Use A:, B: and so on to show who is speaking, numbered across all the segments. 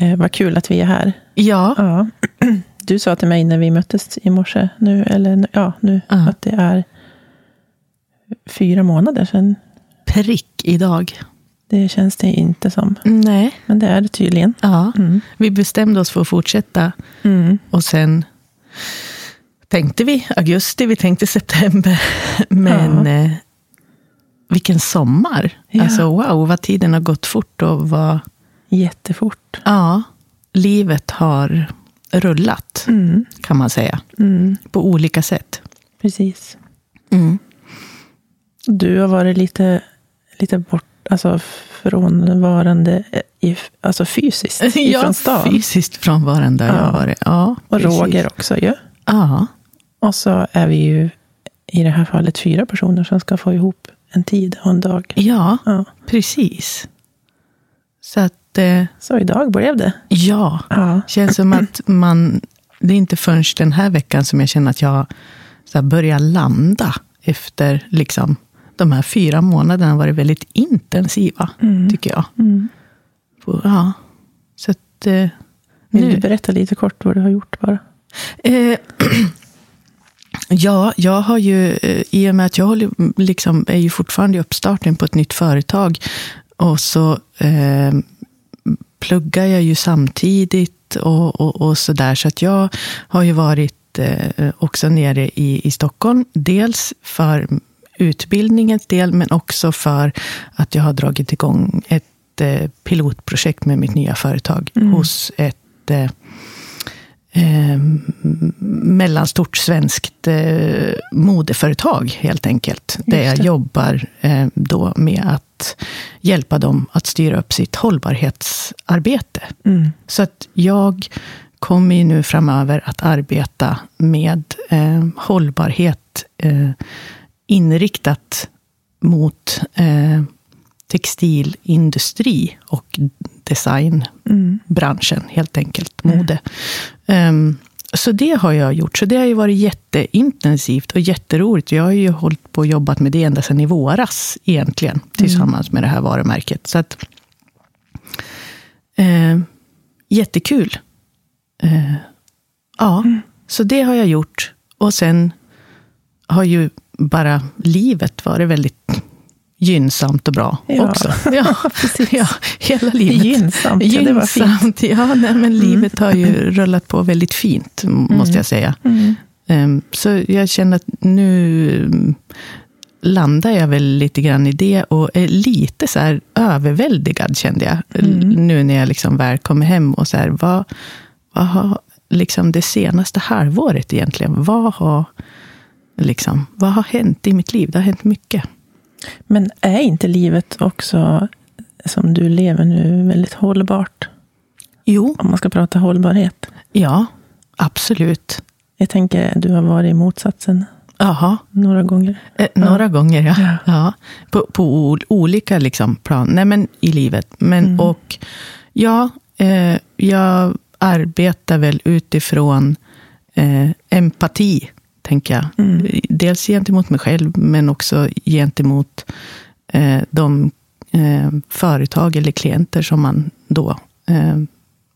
A: Eh, vad kul att vi är här.
B: Ja.
A: ja. Du sa till mig när vi möttes i morse, nu, eller ja, nu,
B: Ja.
A: att det är fyra månader sedan.
B: Prick idag.
A: Det känns det inte som.
B: Nej.
A: Men det är det tydligen.
B: Ja.
A: Mm.
B: Vi bestämde oss för att fortsätta.
A: Mm.
B: Och sen tänkte vi augusti, vi tänkte september. Men eh, vilken sommar!
A: Ja.
B: Alltså wow, vad tiden har gått fort och vad...
A: Jättefort.
B: Ja, livet har rullat,
A: Mm.
B: kan man säga.
A: Mm.
B: På olika sätt.
A: Precis.
B: Mm.
A: Du har varit lite, lite bort, alltså frånvarande i, alltså fysiskt
B: Ja,
A: ifrån stan.
B: fysiskt frånvarande har
A: Ja.
B: jag varit. Ja,
A: och
B: precis.
A: Roger också ju.
B: Ja,
A: Och så är vi ju i det här fallet fyra personer som ska få ihop en tid och en dag.
B: ja,
A: Ja.
B: precis. Så att, eh,
A: Så idag blev det.
B: ja.
A: Ja.
B: Känns som att man... Det är inte förrän den här veckan som jag känner att jag så börjar landa efter liksom, de här fyra månaderna varit väldigt intensiva,
A: Mm.
B: tycker jag.
A: Mm.
B: Ja. Så att, eh,
A: Vill
B: nu,
A: du berätta lite kort vad du har gjort bara?
B: eh, ja, jag har ju, eh, i och med att jag håller, liksom, är ju fortfarande i uppstarten på ett nytt företag, och så eh, pluggar jag ju samtidigt och, och, och så där. Så att jag har ju varit eh, också nere i, i Stockholm. Dels för utbildningens del, men också för att jag har dragit igång ett eh, pilotprojekt med mitt nya företag
A: Mm.
B: hos ett eh, eh, mellanstort svenskt eh, modeföretag, helt enkelt. Där jag jobbar eh, då med att hjälpa dem att styra upp sitt hållbarhetsarbete.
A: Mm.
B: Så att jag kommer ju nu framöver att arbeta med eh, hållbarhet inriktat mot eh, textilindustri och designbranschen,
A: Mm.
B: helt enkelt. Mode. Ehm, så det har jag gjort. Så det har ju varit jätteintensivt och jätteroligt. Jag har ju hållit på och jobbat med det ända sedan i våras, egentligen, tillsammans med det här varumärket. Så att, eh, jättekul. Eh, ja, så det har jag gjort. Och sen har ju bara livet varit väldigt gynnsamt och bra
A: Ja.
B: också. Ja, ja, hela livet.
A: Gynnsamt, ja, det var fint.
B: Gynnsamt, ja. Nej, men livet har ju rullat på väldigt fint, måste jag säga.
A: Mm.
B: Ehm, Så jag känner att nu mm, landar jag väl lite grann i det och är lite så här överväldigad, kände jag.
A: Mm.
B: Nu när jag liksom väl kommer hem och så här, vad, vad har liksom det senaste halvåret egentligen, vad har, liksom, vad har hänt i mitt liv? Det har hänt mycket.
A: Men är inte livet också, som du lever nu, väldigt hållbart?
B: Jo,
A: Om man ska prata hållbarhet.
B: ja, absolut.
A: Jag tänker, du har varit i motsatsen
B: Jaha.
A: några gånger.
B: Eh, några gånger, ja.
A: Ja.
B: ja. På, på ol- olika liksom plan Nej, men i livet. Men,
A: Mm.
B: och ja, eh, jag arbetar väl utifrån eh, empati, tänker jag.
A: Mm.
B: Dels gentemot mig själv, men också gentemot eh, de eh, företag eller klienter som man då eh,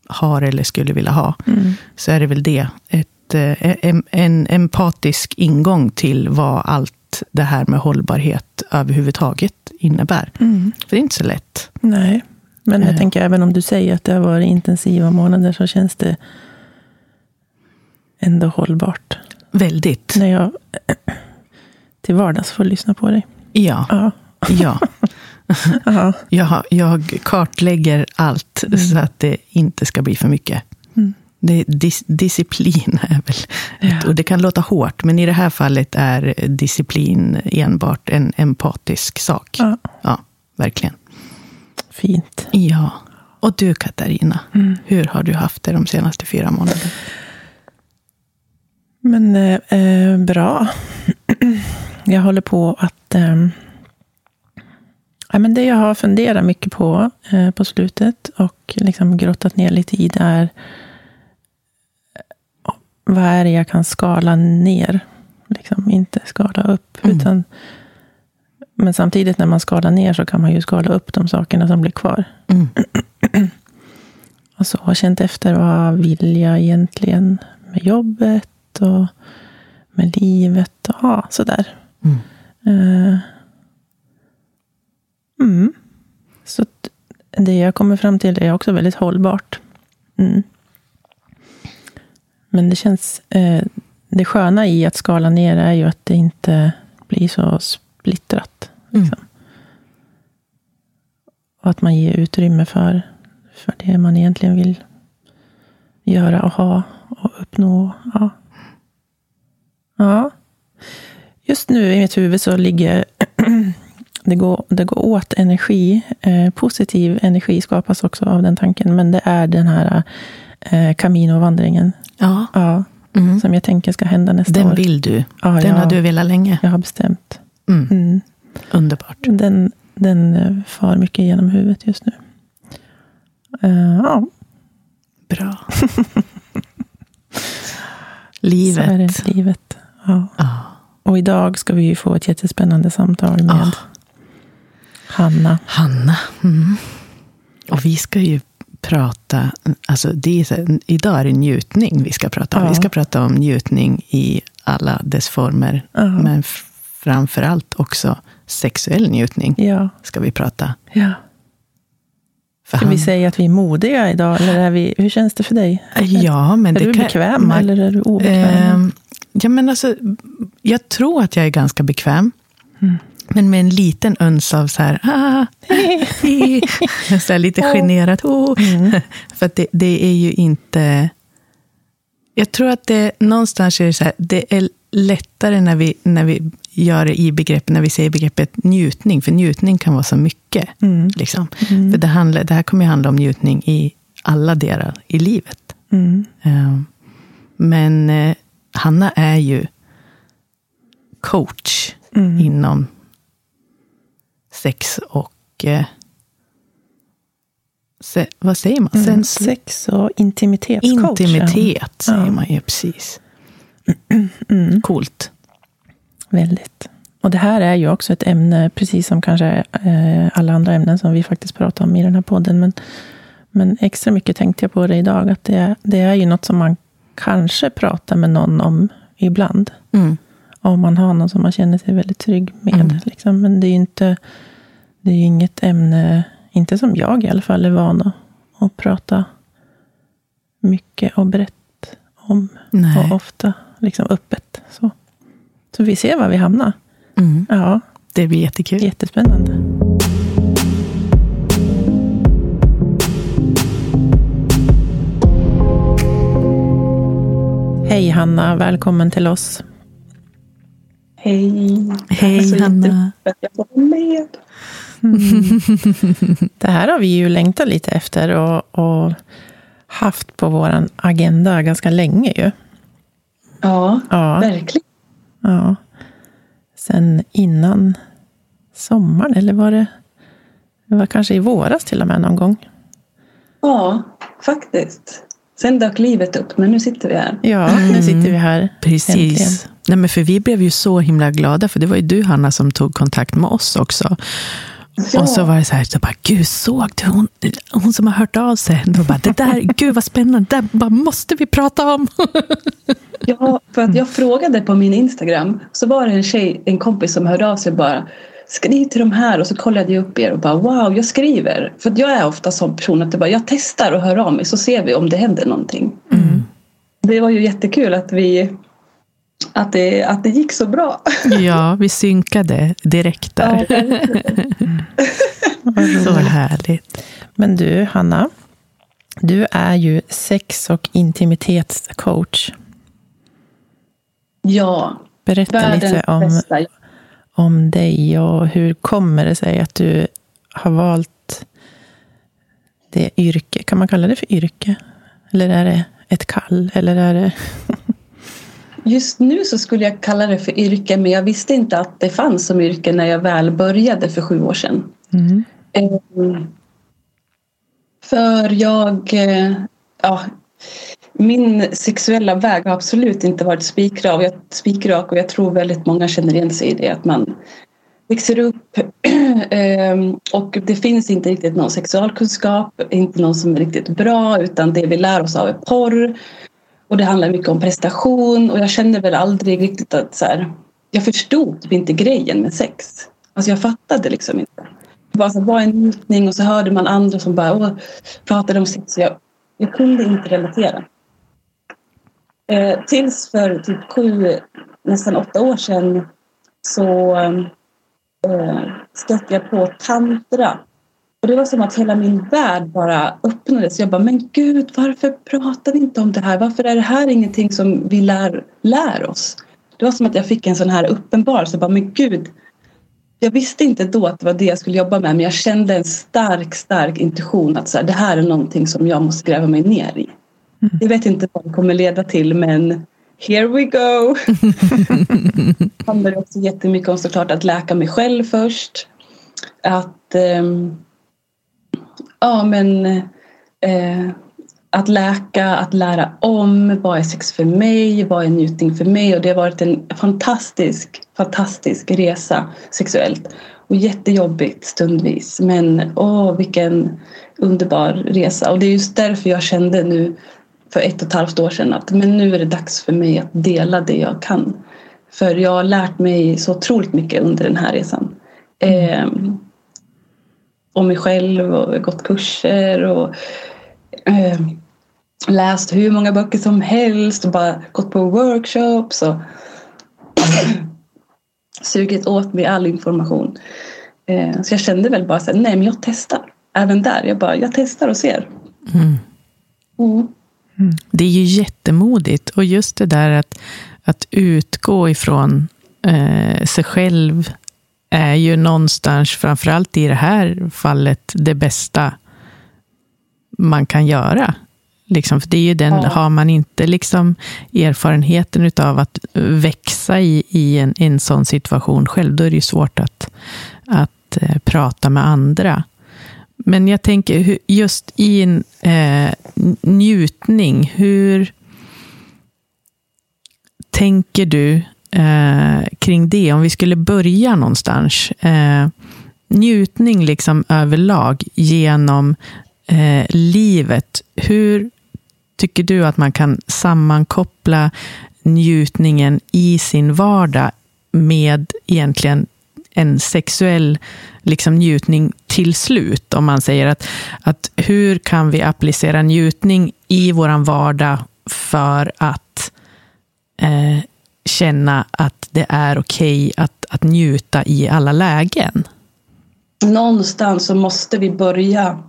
B: har eller skulle vilja ha
A: Mm.
B: så är det väl det. Ett, eh, en, en empatisk ingång till vad allt det här med hållbarhet överhuvudtaget innebär.
A: Mm.
B: För det är inte så lätt.
A: Nej, men jag
B: Eh.
A: tänker även om du säger att det har varit intensiva månader så känns det ändå hållbart.
B: Väldigt.
A: När jag till vardags får lyssna på dig.
B: Ja.
A: Ja.
B: ja.
A: Ja.
B: Jag, jag kartlägger allt så att det inte ska bli för mycket.
A: Mm.
B: Det, dis, disciplin är väl
A: Ja.
B: och det kan låta hårt, men i det här fallet är disciplin enbart en empatisk sak.
A: Ja.
B: Ja, verkligen.
A: Fint.
B: Ja. Och du Katarina,
A: Mm.
B: hur har du haft det de senaste fyra månaderna?
A: Men eh, eh, bra. Jag håller på att... Eh, ja, men det jag har funderat mycket på eh, på slutet och liksom grottat ner lite i det är eh, vad är det jag kan skala ner? Liksom inte skala upp.
B: Mm.
A: Utan, men samtidigt när man skalar ner så kan man ju skala upp de sakerna som blir kvar.
B: Mm.
A: Och så har jag känt efter vad vill jag egentligen med jobbet och med livet och ja, sådär.
B: Mm.
A: Eh, mm. Så det jag kommer fram till är också väldigt hållbart. Mm. Men det känns... Eh, det sköna i att skala ner är ju att det inte blir så splittrat. Liksom. Och att man ger utrymme för, för det man egentligen vill göra och ha och uppnå. Ja. Ja. Just nu i mitt huvud så ligger det går, det går åt energi. Eh, positiv energi skapas också av den tanken. Men det är den här eh, Camino-vandringen.
B: Ja,
A: Ja,
B: mm.
A: som jag tänker ska hända nästa
B: den
A: år.
B: vill du.
A: ja,
B: Den
A: jag,
B: har du velat länge.
A: jag har bestämt.
B: Mm.
A: Mm.
B: Underbart.
A: Den, den eh, far mycket genom huvudet just nu. Eh, ja,
B: Bra. Livet.
A: livet. Ja.
B: Ja.
A: Och idag ska vi få ett jättespännande samtal med
B: Ah.
A: Hanna.
B: Hanna. Mm. Och vi ska ju prata, alltså det är idag är det njutning vi ska prata om.
A: Ja.
B: Vi ska prata om njutning i alla dess former.
A: Ja.
B: Men framför allt också sexuell njutning
A: Ja,
B: ska vi prata.
A: ja.
B: För
A: Ska vi säga att vi är modiga idag? Eller är vi, hur känns det för dig?
B: Ja, men
A: är
B: det
A: du
B: kan,
A: bekväm
B: man-
A: eller är du obekväm?
B: Ja, men alltså, jag tror att jag är ganska bekväm.
A: Mm.
B: Men med en liten uns av så här, ah, så här lite generat. Oh.
A: Mm.
B: För att det, det är ju inte... Jag tror att det någonstans är det så här, det är lättare när vi, när vi gör det i begrepp, när vi säger begreppet njutning. För njutning kan vara så mycket.
A: Mm.
B: Liksom. För det, handlar, det här kommer ju handla om njutning i alla delar i livet.
A: Mm.
B: Eh, Men eh, Hanna är ju coach
A: Mm.
B: inom sex och... eh, Se, vad säger man?
A: Mm. Sex och intimitetscoach.
B: intimitet säger
A: Ja.
B: man ju precis.
A: Mm.
B: Coolt.
A: Väldigt. Och det här är ju också ett ämne, precis som kanske eh, alla andra ämnen som vi faktiskt pratar om i den här podden. Men, men extra mycket tänkte jag på det idag, att det, det är ju något som man kanske pratar med någon om ibland.
B: Mm.
A: Om man har någon som man känner sig väldigt trygg med.
B: Mm.
A: Liksom. Men det är ju inte, det är inget ämne, inte som jag i alla fall är van att, att prata mycket och brett om.
B: Nej.
A: Och ofta liksom öppet. Så. så vi ser var vi hamnar.
B: Mm.
A: Ja,
B: Det blir jättekul.
A: jättespännande. Hej Hanna, välkommen till oss.
C: Hej.
B: Hej
C: Så
B: Hanna.
C: jätteroligt att jag får vara med.
A: Det här har vi ju längtat lite efter och, och haft på vår agenda ganska länge ju.
C: Ja,
A: Ja,
C: verkligen.
A: ja. Sen innan sommaren, eller var det, det var kanske i våras till och med någon gång.
C: Ja, faktiskt. Sen dök livet upp, men nu sitter vi här.
A: Ja, nu sitter vi här. Äntligen.
B: Precis. Nej, men för vi blev ju så himla glada, för det var ju du Hanna som tog kontakt med oss också.
C: Ja.
B: Och så var det så här, så bara, gud såg du hon, hon som har hört av sig? Då bara, det där, gud vad spännande, det där bara måste vi prata om.
C: Ja, för att jag frågade på min Instagram så var det en tjej, en kompis som hörde av sig bara Skriv till de här och så kollade jag upp er och bara wow, jag skriver. För att jag är ofta sån person att jag, bara, jag testar och hör av mig så ser vi om det händer någonting. Det var ju jättekul att vi att det, att det gick så bra.
B: Ja, vi synkade direkt där. Så härligt.
A: Men du, Hanna, du är ju sex och intimitetscoach.
C: Ja,
A: Berätta
C: världens
A: lite om,
C: bästa.
A: Om dig och hur kommer det sig att du har valt det yrke? Kan man kalla det för yrke? Eller är det ett kall? Eller är det...
C: Just nu så skulle jag kalla det för yrke men jag visste inte att det fanns som yrke när jag väl började för sju år sedan.
A: Mm.
C: Eh, för jag... eh, Ja, min sexuella väg har absolut inte varit spikrak och jag, spikrak och jag tror väldigt många känner igen sig i det. Att man växer upp ehm, och det finns inte riktigt någon sexualkunskap, inte någon som är riktigt bra utan det vi lär oss av är porr. Och det handlar mycket om prestation och jag kände väl aldrig riktigt att så här, jag förstod typ inte grejen med sex. Alltså jag fattade liksom inte. Det var, så, här, var en njutning och så hörde man andra som bara pratade om sex. Jag, jag kunde inte relatera. Eh, tills för typ sju, nästan åtta år sedan så eh, stötte jag på tantra. Och det var som att hela min värld bara öppnades. Jag bara, men gud, varför pratar vi inte om det här? Varför är det här ingenting som vi lär, lär oss? Det var som att jag fick en sån här uppenbarelse. Bara, men gud, jag visste inte då att det var det jag skulle jobba med men jag kände en stark, stark intuition att så här, det här är någonting som jag måste gräva mig ner i. Jag vet inte vad det kommer leda till men here we go. det handlar också jättemycket om såklart att läka mig själv först. Att ehm, ja men eh, att läka, att lära om. Vad är sex för mig? Vad är njutning för mig? Och det har varit en fantastisk, fantastisk resa sexuellt. Och jättejobbigt stundvis. Men åh, vilken underbar resa. Och det är just därför jag kände nu för ett och ett halvt år sedan att men nu är det dags för mig att dela det jag kan. För jag har lärt mig så otroligt mycket under den här resan. Eh, om mig själv och gått kurser och eh, läst hur många böcker som helst och bara gått på workshops och sugit åt mig all information. Eh, så jag kände väl bara så här, nej men jag testar. Även där, jag bara, jag testar och ser.
B: Mm.
C: Mm.
B: Det är ju jättemodigt. Och just det där att, att utgå ifrån eh, sig själv är ju någonstans, framförallt i det här fallet, det bästa man kan göra. Liksom, för det är ju den,
C: Ja.
B: Har man inte liksom erfarenheten av att växa i, i en, en sån situation själv, då är det ju svårt att, att eh, prata med andra. Men jag tänker, just i en eh, njutning, hur tänker du eh, kring det? Om vi skulle börja någonstans. Eh, njutning liksom överlag genom eh, livet. Hur tycker du att man kan sammankoppla njutningen i sin vardag med egentligen en sexuell liksom, njutning till slut? Om man säger att, att hur kan vi applicera njutning i vår vardag för att eh, känna att det är okej att, att njuta i alla lägen?
C: Någonstans så måste vi börja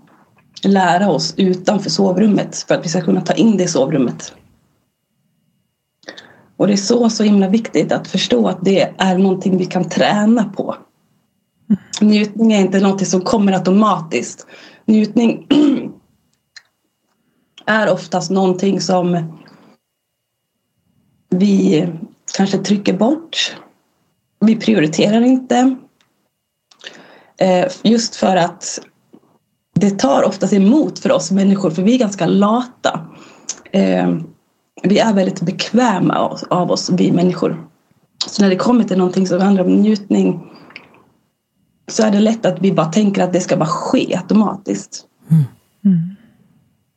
C: lära oss utanför sovrummet för att vi ska kunna ta in det i sovrummet. Och det är så, så himla viktigt att förstå att det är någonting vi kan träna på. Njutning är inte någonting som kommer automatiskt. Njutning är oftast någonting som vi kanske trycker bort. Vi prioriterar inte. Eh, just för att det tar oftast emot för oss människor för vi är ganska lata. Eh, vi är väldigt bekväma av oss, vi människor. Så när det kommer till någonting som handlar om njutning så är det lätt att vi bara tänker att det ska bara ske automatiskt.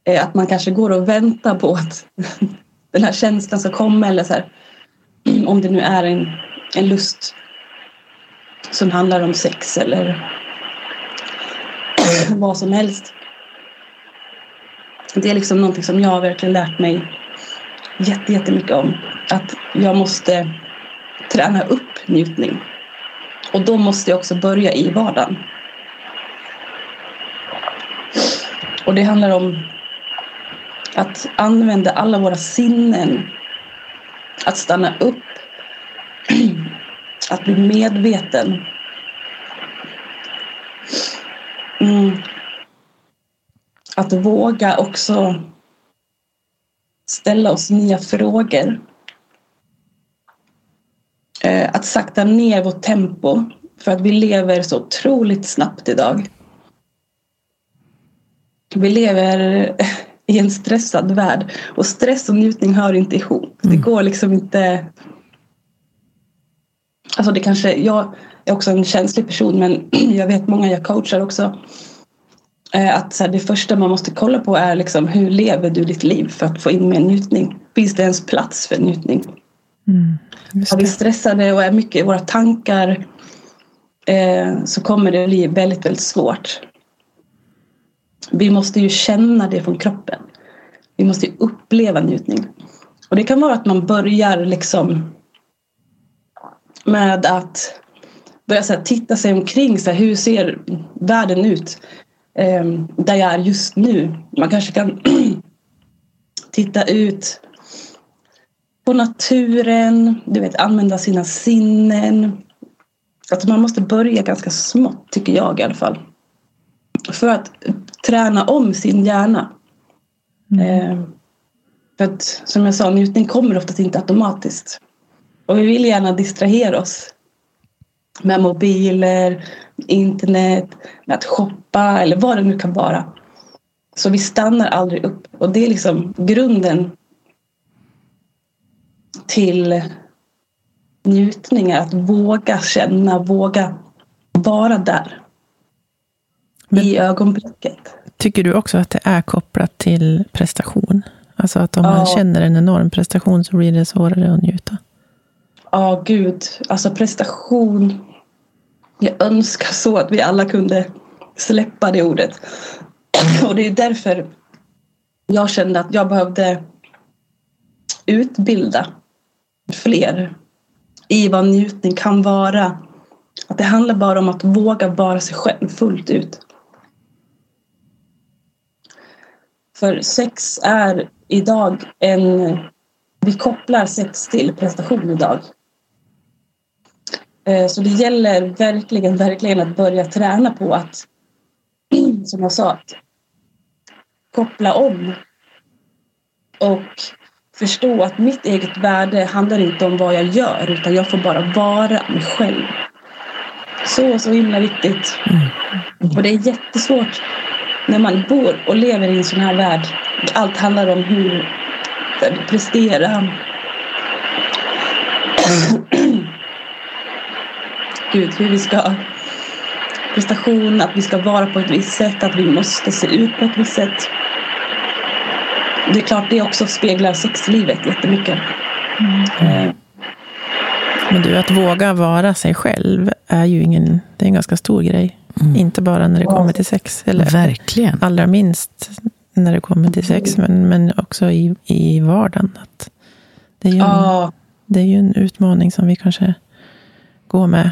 C: Eh, Att man kanske går och väntar på att den här känslan ska komma eller så här, om det nu är en, en lust som handlar om sex eller vad som helst. Det är liksom någonting som jag har verkligen lärt mig jätte, jättemycket om. Att jag måste träna upp njutning. Och då måste jag också börja i vardagen. Och det handlar om att använda alla våra sinnen. Att stanna upp. Att bli medveten. Mm. att våga också ställa oss nya frågor. Eh, att sakta ner vårt tempo för att vi lever så otroligt snabbt idag. Vi lever i en stressad värld och stress och njutning hör inte ihop. Mm. Det går liksom inte... Alltså det kanske, jag är också en känslig person men jag vet många jag coachar också Eh, att så här, det första man måste kolla på är liksom, hur lever du ditt liv för att få in mer njutning? Finns det ens plats för njutning? Mm, är vi stressade och är mycket i våra tankar eh, så kommer det bli väldigt, väldigt svårt. Vi måste ju känna det från kroppen. Vi måste ju uppleva njutning. Och det kan vara att man börjar liksom med att börja så här, titta sig omkring. Så här, hur ser världen ut? eh, där jag är just nu. Man kanske kan titta ut på naturen, du vet, använda sina sinnen. Att man måste börja ganska smått, tycker jag i alla fall. För att träna om sin hjärna. Mm. Eh, för att som jag sa, njutning kommer oftast inte automatiskt. Och vi vill gärna distrahera oss med mobiler, internet, med att shoppa eller vad det nu kan vara. Så vi stannar aldrig upp och det är liksom grunden till njutningar, att våga känna, våga vara där. Men, I ögonblicket.
A: Tycker du också att det är kopplat till prestation? Alltså att om ja. man känner en enorm prestation så blir det svårare att njuta?
C: Ja, gud. Alltså prestation jag önskar så att vi alla kunde släppa det ordet. Och det är därför jag kände att jag behövde utbilda fler i vad njutning kan vara. Att det handlar bara om att våga vara sig själv fullt ut. För sex är idag en... Vi kopplar sex till prestation idag. Eh, så det gäller verkligen, verkligen att börja träna på att, som jag sa, att koppla om och förstå att mitt eget värde handlar inte om vad jag gör utan jag får bara vara mig själv. Så, så himla viktigt. Mm. Och det är jättesvårt när man bor och lever i en sån här värld. Allt handlar om hur prestera. gud, hur vi ska prestation, att vi ska vara på ett visst sätt, att vi måste se ut på ett visst sätt. Det är klart det också speglar sexlivet jättemycket. Mm. Eh.
A: Men du, att våga vara sig själv är ju ingen, det är en ganska stor grej. Mm. Inte bara när det kommer till sex. Eller
B: Verkligen.
A: Allra minst när det kommer till sex, men, men också i, i vardagen. Att det, är ju en, det är ju en utmaning som vi kanske går med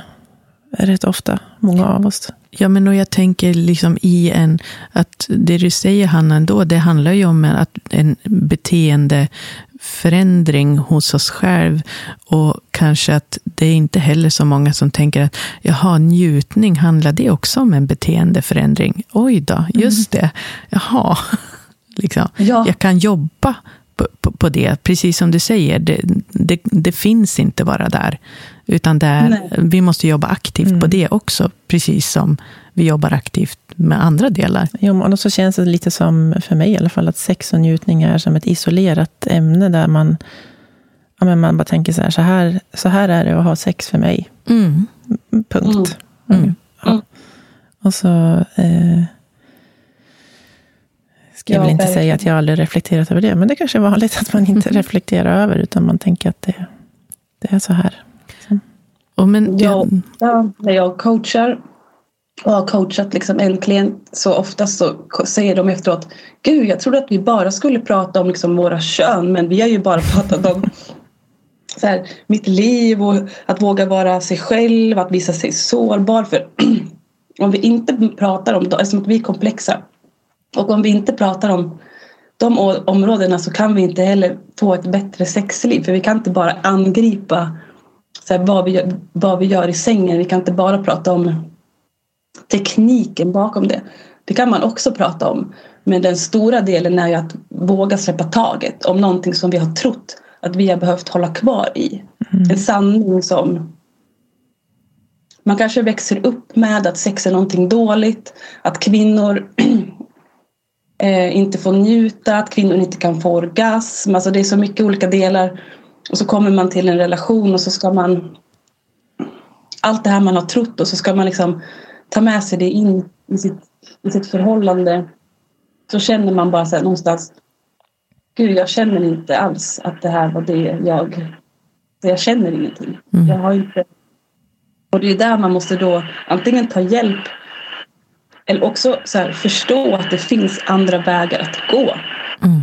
A: rätt ofta, många av oss.
B: Ja, men och jag tänker liksom i en, att det du säger Hanna ändå, det handlar ju om att en beteendeförändring hos oss själv. Och kanske att det är inte heller så många som tänker att jaha, njutning, handlar det också om en beteendeförändring? Oj då, just mm. det. Jaha, liksom. Ja. jag kan jobba på, på, på, det. Precis som du säger, det, det, det finns inte bara där. Utan där, vi måste jobba aktivt mm. på det också, precis som vi jobbar aktivt med andra delar.
A: Jo, och så känns det lite som, för mig i alla fall, att sex och njutning är som ett isolerat ämne där man, ja, men man bara tänker så här, så här, så här är det att ha sex för mig. Mm. Punkt. Mm. mm. Ja. Mm. Och så eh, ska jag väl inte säga att jag aldrig reflekterat över det, men det kanske är vanligt att man inte reflekterar över, utan man tänker att det, det är så här.
C: Och men, ja, ja, när jag coachar och har coachat liksom en klient så oftast så säger de efteråt Gud, jag trodde att vi bara skulle prata om liksom våra kön men vi har ju bara pratat om så här, mitt liv och att våga vara sig själv, att visa sig sårbar. För om vi inte pratar om, eftersom vi är komplexa och om vi inte pratar om de områdena så kan vi inte heller få ett bättre sexliv för vi kan inte bara angripa så här, vad, vi vad vi gör i sängen. Vi kan inte bara prata om tekniken bakom det. Det kan man också prata om. Men den stora delen är ju att våga släppa taget om någonting som vi har trott att vi har behövt hålla kvar i. Mm. En sanning som man kanske växer upp med att sex är någonting dåligt, att kvinnor eh, inte får njuta, att kvinnor inte kan få orgasm. Alltså det är så mycket olika delar. Och så kommer man till en relation och så ska man allt det här man har trott och så ska man liksom ta med sig det in i sitt, i sitt förhållande. Så känner man bara så här någonstans Gud, jag känner inte alls att det här var det jag... Jag känner ingenting. Mm. Jag har inte... Och det är där man måste då antingen ta hjälp eller också så här, förstå att det finns andra vägar att gå. Mm.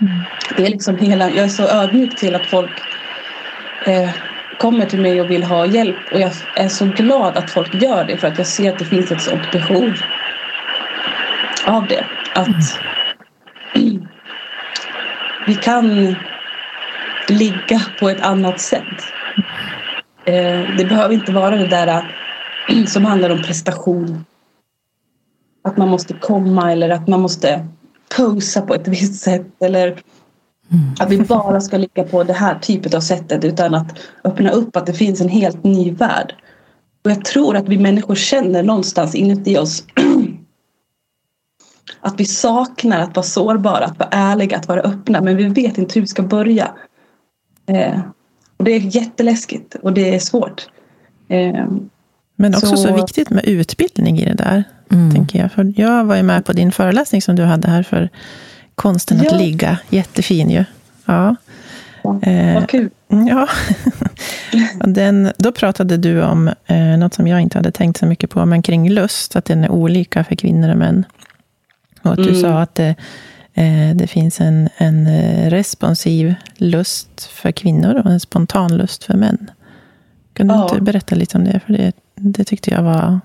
C: Mm. Det är liksom hela, jag är så ödmjuk till att folk eh, kommer till mig och vill ha hjälp och jag är så glad att folk gör det för att jag ser att det finns ett sådant behov av det. Att mm. vi kan ligga på ett annat sätt. Eh, det behöver inte vara det där som handlar om prestation att man måste komma eller att man måste posa på ett visst sätt eller mm. att vi bara ska ligga på det här typet av sättet utan att öppna upp att det finns en helt ny värld. Och jag tror att vi människor känner någonstans inuti oss att vi saknar att vara sårbara, att vara ärliga, att vara öppna men vi vet inte hur vi ska börja. Eh, och det är jätteläskigt och det är svårt. Eh,
A: men också så... så viktigt med utbildning i det där. Mm. Tänker jag. För jag var ju med på din föreläsning som du hade här för konsten ja. att ligga. Jättefin ju. Ja.
C: ja eh, vad kul.
A: Ja. den, då pratade du om eh, något som jag inte hade tänkt så mycket på, men kring lust, att den är olika för kvinnor och män. Och att mm. du sa att det, eh, det finns en, en eh, responsiv lust för kvinnor och en spontan lust för män. Kan du ja. inte berätta lite om det? För det, det tyckte jag var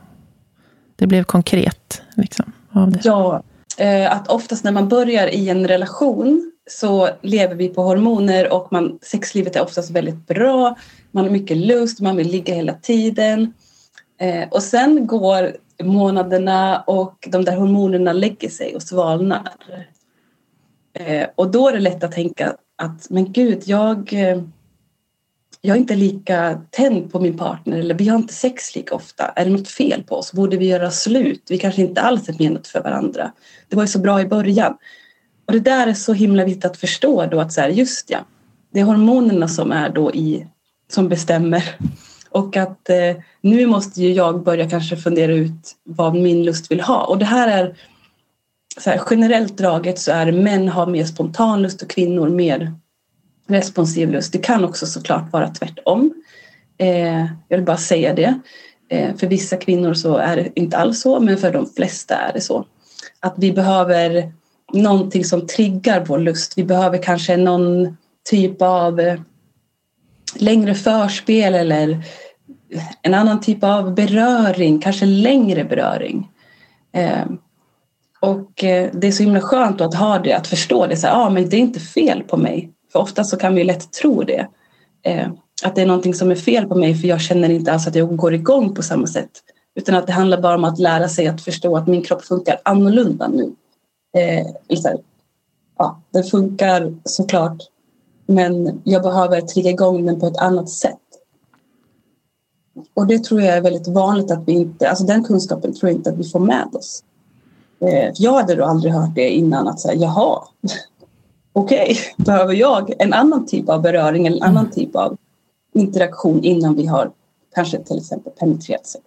A: det blev konkret liksom, av det.
C: Ja, eh, att oftast när man börjar i en relation så lever vi på hormoner och man, sexlivet är oftast väldigt bra. Man har mycket lust, man vill ligga hela tiden. Eh, och sen går månaderna och de där hormonerna lägger sig och svalnar. Eh, och då är det lätt att tänka att men gud, jag jag är inte lika tänd på min partner eller vi har inte sex lika ofta. Är det något fel på oss? Borde vi göra slut? Vi kanske inte alls är menat för varandra. Det var ju så bra i början. Och det där är så himla viktigt att förstå då att så här, just ja, det är hormonerna som är då i, som bestämmer. Och att eh, nu måste ju jag börja kanske fundera ut vad min lust vill ha. Och det här är så här, generellt draget så är män har mer spontan lust och kvinnor mer responsiv lust. Det kan också såklart vara tvärtom. Eh, jag vill bara säga det. Eh, för vissa kvinnor så är det inte alls så, men för de flesta är det så. Att vi behöver någonting som triggar vår lust. Vi behöver kanske någon typ av eh, längre förspel eller en annan typ av beröring, kanske längre beröring. Eh, och eh, det är så himla skönt att ha det, att förstå det. Så här, ah, men det är inte fel på mig. För ofta så kan vi lätt tro det. Eh, att det är någonting som är fel på mig för jag känner inte alls att jag går igång på samma sätt. Utan att det handlar bara om att lära sig att förstå att min kropp funkar annorlunda nu. Eh, så här, ja, den funkar såklart men jag behöver trigga igång den på ett annat sätt. Och det tror jag är väldigt vanligt att vi inte, alltså den kunskapen tror jag inte att vi får med oss. Eh, jag hade då aldrig hört det innan att säga jaha, okej, okay, behöver jag en annan typ av beröring eller en annan mm. typ av interaktion innan vi har kanske till exempel penetrerat sex.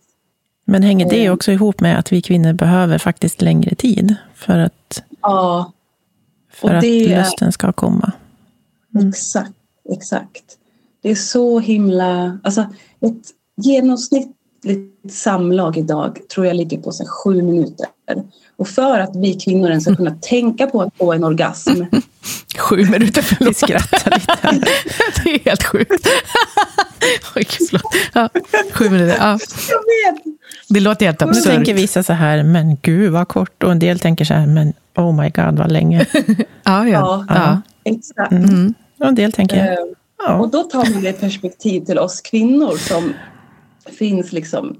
A: Men hänger det eh. också ihop med att vi kvinnor behöver faktiskt längre tid för att,
C: ja,
A: för att lusten ska komma?
C: Mm. Exakt, exakt. Det är så himla... Alltså ett genomsnittligt samlag idag tror jag ligger på så sju minuter. Och för att vi kvinnor ens ska kunna tänka på att få en orgasm.
A: Sju minuter, förlåt. Vi skrattar lite. Det är helt sjukt. Oj, förlåt. Ja, sju minuter. Ja. Det låter helt absurt. Nu tänker vissa så här, men gud vad kort. Och en del tänker så här, men oh my god vad länge.
C: Ja, ja. ja, ja. exakt. Mm.
A: Och en del tänker, uh,
C: ja. Och då tar man det perspektiv till oss kvinnor som finns liksom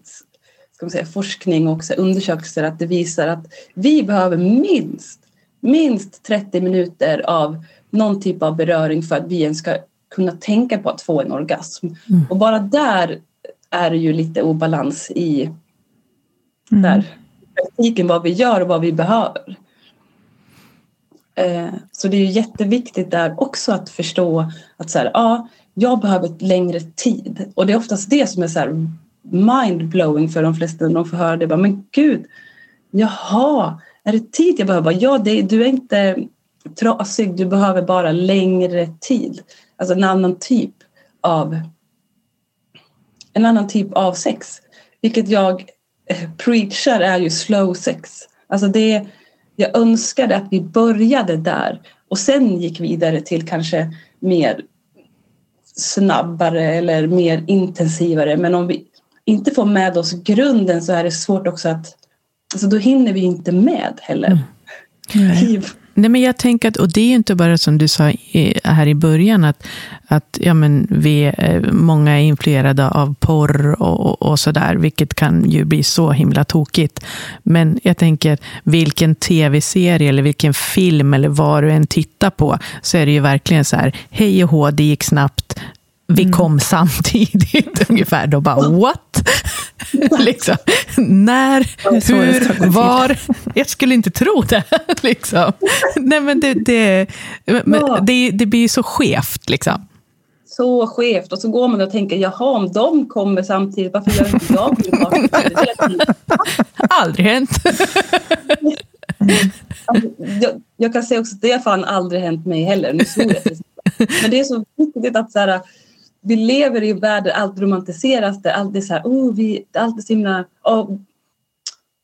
C: ska man säga, forskning och undersökelser att det visar att vi behöver minst, minst 30 minuter av någon typ av beröring för att vi ens ska kunna tänka på att få en orgasm. Mm. Och bara där är det ju lite obalans i mm. där, praktiken, vad vi gör och vad vi behöver. Eh, så det är ju jätteviktigt där också att förstå att så här, ja, jag behöver längre tid. Och det är oftast det som är så här mind-blowing för de flesta när de får höra det. Bara, men gud, jaha, är det tid jag behöver? Ja, det, du är inte trasig, du behöver bara längre tid. Alltså en annan typ av en annan typ av sex. Vilket jag eh, preachar är ju slow sex. Alltså det, jag önskade att vi började där och sen gick vidare till kanske mer snabbare eller mer intensivare. Men om vi inte får med oss grunden så är det svårt också att, alltså då hinner vi inte med heller.
B: Mm. Nej, men jag tänker att, och det är inte bara som du sa här i början, att, att ja, men vi, många är influerade av porr och, och, och sådär, vilket kan ju bli så himla tokigt. Men jag tänker, vilken tv-serie eller vilken film eller vad du än tittar på, så är det ju verkligen så här, hej och hå, det gick snabbt, vi mm. kom samtidigt ungefär. Då bara, what? liksom. När, hur, var? Jag skulle inte tro det. liksom. Nej, men det, det, men det, det blir så skevt. Liksom.
C: Så skevt. Och så går man och tänker, jaha, om de kommer samtidigt, varför gör inte jag det?
B: Aldrig hänt.
C: Alltså, jag, jag, kan säga också att det har fan aldrig hänt mig heller. Nu Men det är så viktigt att så här, vi lever i en värld där allt romantiseras. Där allt är så här, oh, vi, allt är så himla... Oh,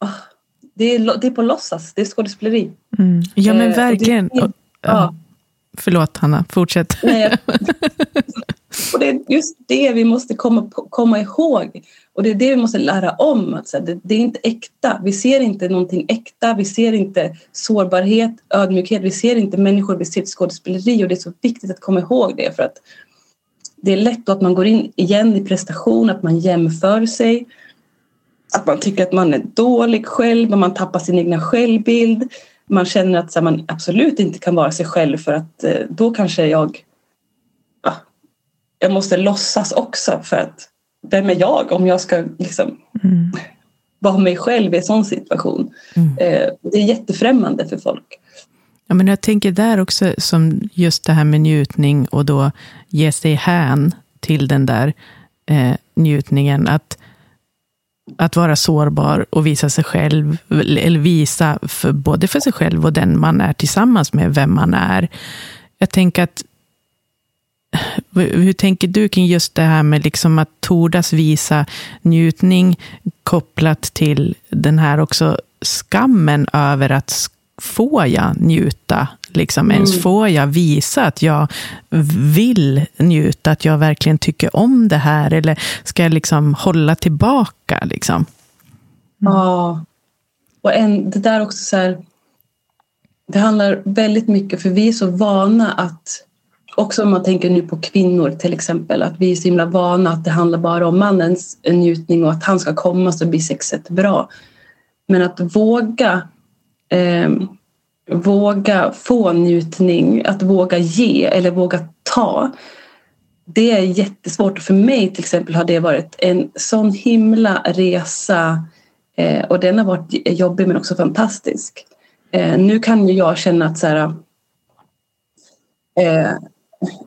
C: oh, det, är, det är på låtsas, det är skådespeleri.
B: Mm. Ja men eh, verkligen. Det, det, ja. Förlåt Hanna, fortsätt. Nej,
C: och det är just det vi måste komma, komma ihåg. Och det är det vi måste lära om. Att det, det är inte äkta. Vi ser inte någonting äkta. Vi ser inte sårbarhet, ödmjukhet. Vi ser inte människor. Vi ser skådespeleri. Och det är så viktigt att komma ihåg det. För att det är lätt att man går in igen i prestation, att man jämför sig. Att man tycker att man är dålig själv, man tappar sin egna självbild. Man känner att man absolut inte kan vara sig själv för att eh, då kanske jag... Ja, jag måste låtsas också för att vem är jag om jag ska liksom mm. vara mig själv i en sån situation? Mm. Eh, det är jättefrämmande för folk.
B: Ja, men jag tänker där också, som just det här med njutning och då ge sig hän till den där eh, njutningen. Att, att vara sårbar och visa sig själv, eller visa för, både för sig själv och den man är tillsammans med, vem man är. Jag tänker att hur tänker du kring just det här med liksom att tordas visa njutning kopplat till den här också skammen över att får jag njuta? Liksom, mm. Ens får jag visa att jag vill njuta, att jag verkligen tycker om det här? Eller ska jag liksom hålla tillbaka? Liksom? Mm.
C: Ja, och en, det där också så här, det handlar väldigt mycket, för vi är så vana att Också om man tänker nu på kvinnor till exempel, att vi är så himla vana att det handlar bara om mannens njutning och att han ska komma så blir sexet bra. Men att våga eh, våga få njutning, att våga ge eller våga ta. Det är jättesvårt. För mig till exempel har det varit en sån himla resa eh, och den har varit jobbig men också fantastisk. Eh, nu kan ju jag känna att så här, eh,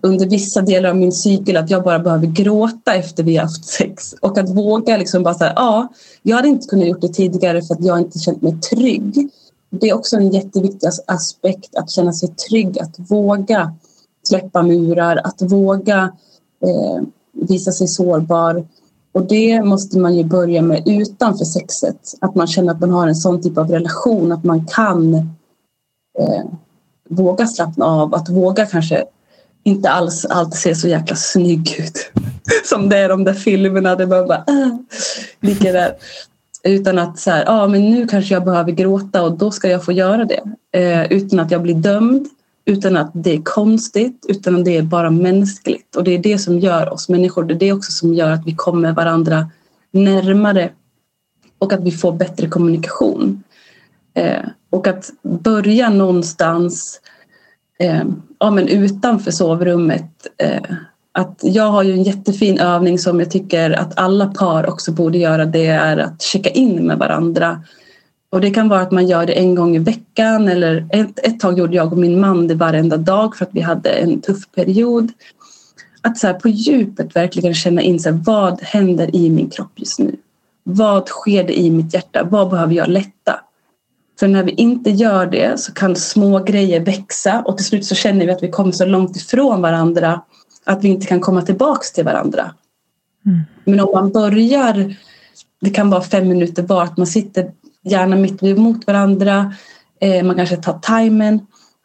C: under vissa delar av min cykel att jag bara behöver gråta efter vi har haft sex. Och att våga liksom bara säga, ja, jag hade inte kunnat gjort det tidigare för att jag inte känt mig trygg. Det är också en jätteviktig aspekt att känna sig trygg, att våga släppa murar, att våga eh, visa sig sårbar. Och det måste man ju börja med utanför sexet. Att man känner att man har en sån typ av relation, att man kan eh, våga slappna av, att våga kanske inte alls alltid se så jäkla snygg ut. Som det är de där filmerna där man bara äh, ligger där. Utan att så här, ah, men nu kanske jag behöver gråta och då ska jag få göra det. Eh, utan att jag blir dömd, utan att det är konstigt, utan att det är bara mänskligt. Och det är det som gör oss människor, det är det också som gör att vi kommer varandra närmare. och att vi får bättre kommunikation. Eh, och att börja någonstans eh, ja, men utanför sovrummet. Eh, att jag har ju en jättefin övning som jag tycker att alla par också borde göra. Det är att checka in med varandra. Och det kan vara att man gör det en gång i veckan eller ett, ett tag gjorde jag och min man det varenda dag för att vi hade en tuff period. Att så här, på djupet verkligen känna in så här, vad händer i min kropp just nu? Vad sker det i mitt hjärta? Vad behöver jag lätta? För när vi inte gör det så kan små grejer växa och till slut så känner vi att vi kommer så långt ifrån varandra att vi inte kan komma tillbaks till varandra. Mm. Men om man börjar, det kan vara fem minuter var, att man sitter gärna mitt emot varandra, eh, man kanske tar timern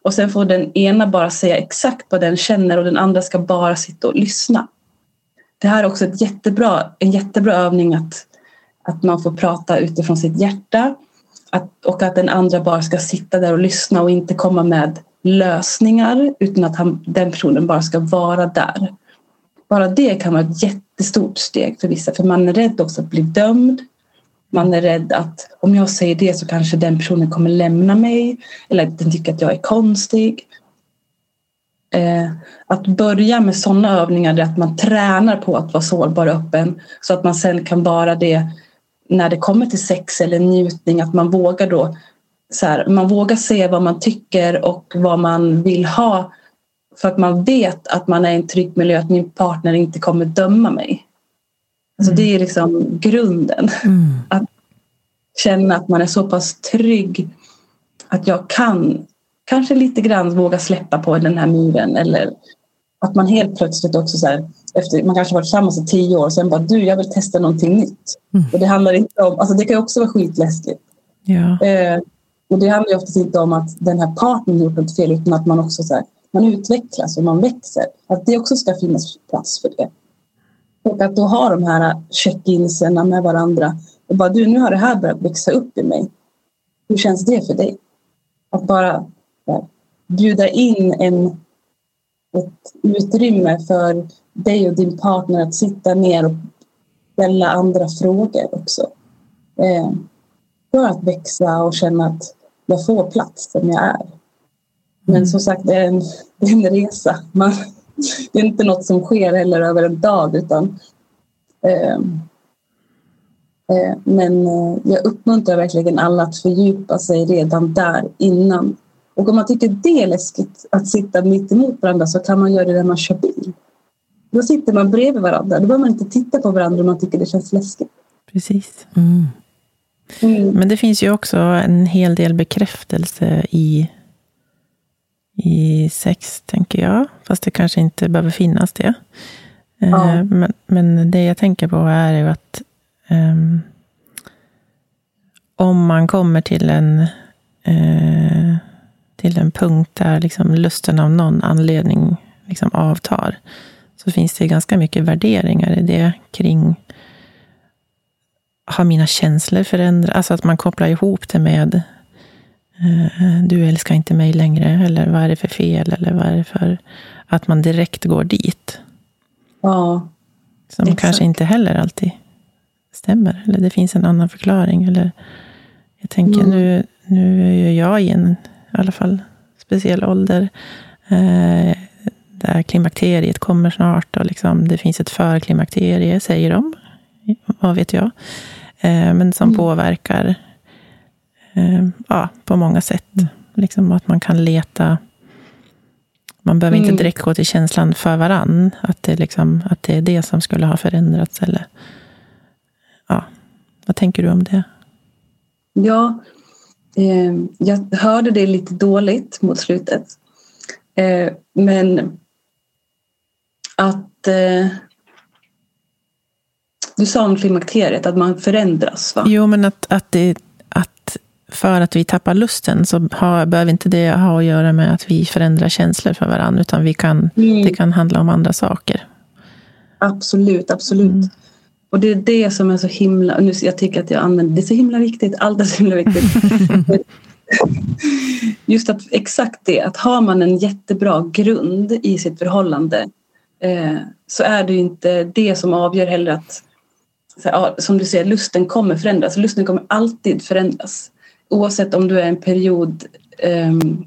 C: och sen får den ena bara säga exakt vad den känner och den andra ska bara sitta och lyssna. Det här är också ett jättebra, en jättebra övning att, att man får prata utifrån sitt hjärta att, och att den andra bara ska sitta där och lyssna och inte komma med lösningar utan att han, den personen bara ska vara där. Bara det kan vara ett jättestort steg för vissa för man är rädd också att bli dömd. Man är rädd att om jag säger det så kanske den personen kommer lämna mig eller att den tycker att jag är konstig. Eh, att börja med sådana övningar där att man tränar på att vara sårbar och öppen så att man sen kan vara det när det kommer till sex eller njutning att man vågar då så här, man vågar se vad man tycker och vad man vill ha för att man vet att man är i en trygg miljö, att min partner inte kommer döma mig. Alltså mm. Det är liksom grunden. Mm. Att känna att man är så pass trygg att jag kan kanske lite grann våga släppa på den här muren eller att man helt plötsligt också så här, efter, man kanske varit tillsammans i tio år och sen bara du jag vill testa någonting nytt. Mm. Och det handlar inte om, alltså det kan också vara skitläskigt.
A: Ja.
C: Eh, och det handlar ju oftast inte om att den här partnern gjort något fel utan att man också så här, man utvecklas och man växer. Att det också ska finnas plats för det. Och att då ha de här check-inserna med varandra och bara du, nu har det här börjat växa upp i mig. Hur känns det för dig? Att bara ja, bjuda in en, ett utrymme för dig och din partner att sitta ner och ställa andra frågor också. Eh, för att växa och känna att jag får plats som jag är. Men mm. som sagt, det är en, det är en resa. Man, det är inte något som sker heller över en dag utan eh, eh, men eh, jag uppmuntrar verkligen alla att fördjupa sig redan där innan. Och om man tycker det är läskigt att sitta mitt emot varandra så kan man göra det när man kör bil. Då sitter man bredvid varandra. Då behöver man inte titta på varandra om man tycker det känns läskigt.
A: Precis. Mm. Mm. Men det finns ju också en hel del bekräftelse i, i sex, tänker jag. Fast det kanske inte behöver finnas det. Eh, ja. Men, men det jag tänker på är ju att um, om man kommer till en, uh, till en punkt där liksom lusten av någon anledning liksom avtar, så finns det ganska mycket värderingar i det kring har mina känslor förändrats? Alltså att man kopplar ihop det med eh, du älskar inte mig längre, eller vad är det för fel, eller vad är det för... Att man direkt går dit.
C: Ja.
A: Som exakt. kanske inte heller alltid stämmer. Eller det finns en annan förklaring. Eller jag tänker, mm. nu, nu är jag i en, i alla fall, speciell ålder. Eh, där klimakteriet kommer snart. Och liksom, det finns ett förklimakterie, säger de. Vad vet jag? Eh, men som mm. påverkar eh, ja, på många sätt. Liksom att man kan leta man behöver mm. inte direkt gå till känslan för varann, att det, liksom, att det är det som skulle ha förändrats. Eller, ja. Vad tänker du om det?
C: Ja, eh, jag hörde det lite dåligt mot slutet. Eh, men att eh, du sa om klimakteriet, att man förändras va?
A: Jo, men att, att, det, att för att vi tappar lusten så har, behöver inte det ha att göra med att vi förändrar känslor för varandra, utan vi kan, mm. det kan handla om andra saker.
C: Absolut, absolut. Mm. Och det är det som är så himla, nu, jag tycker att jag använder, det är så himla viktigt, allt är så himla viktigt. Just att exakt det, att har man en jättebra grund i sitt förhållande eh, så är det ju inte det som avgör heller att här, ja, som du säger, lusten kommer förändras. Lusten kommer alltid förändras. Oavsett om du är en period um,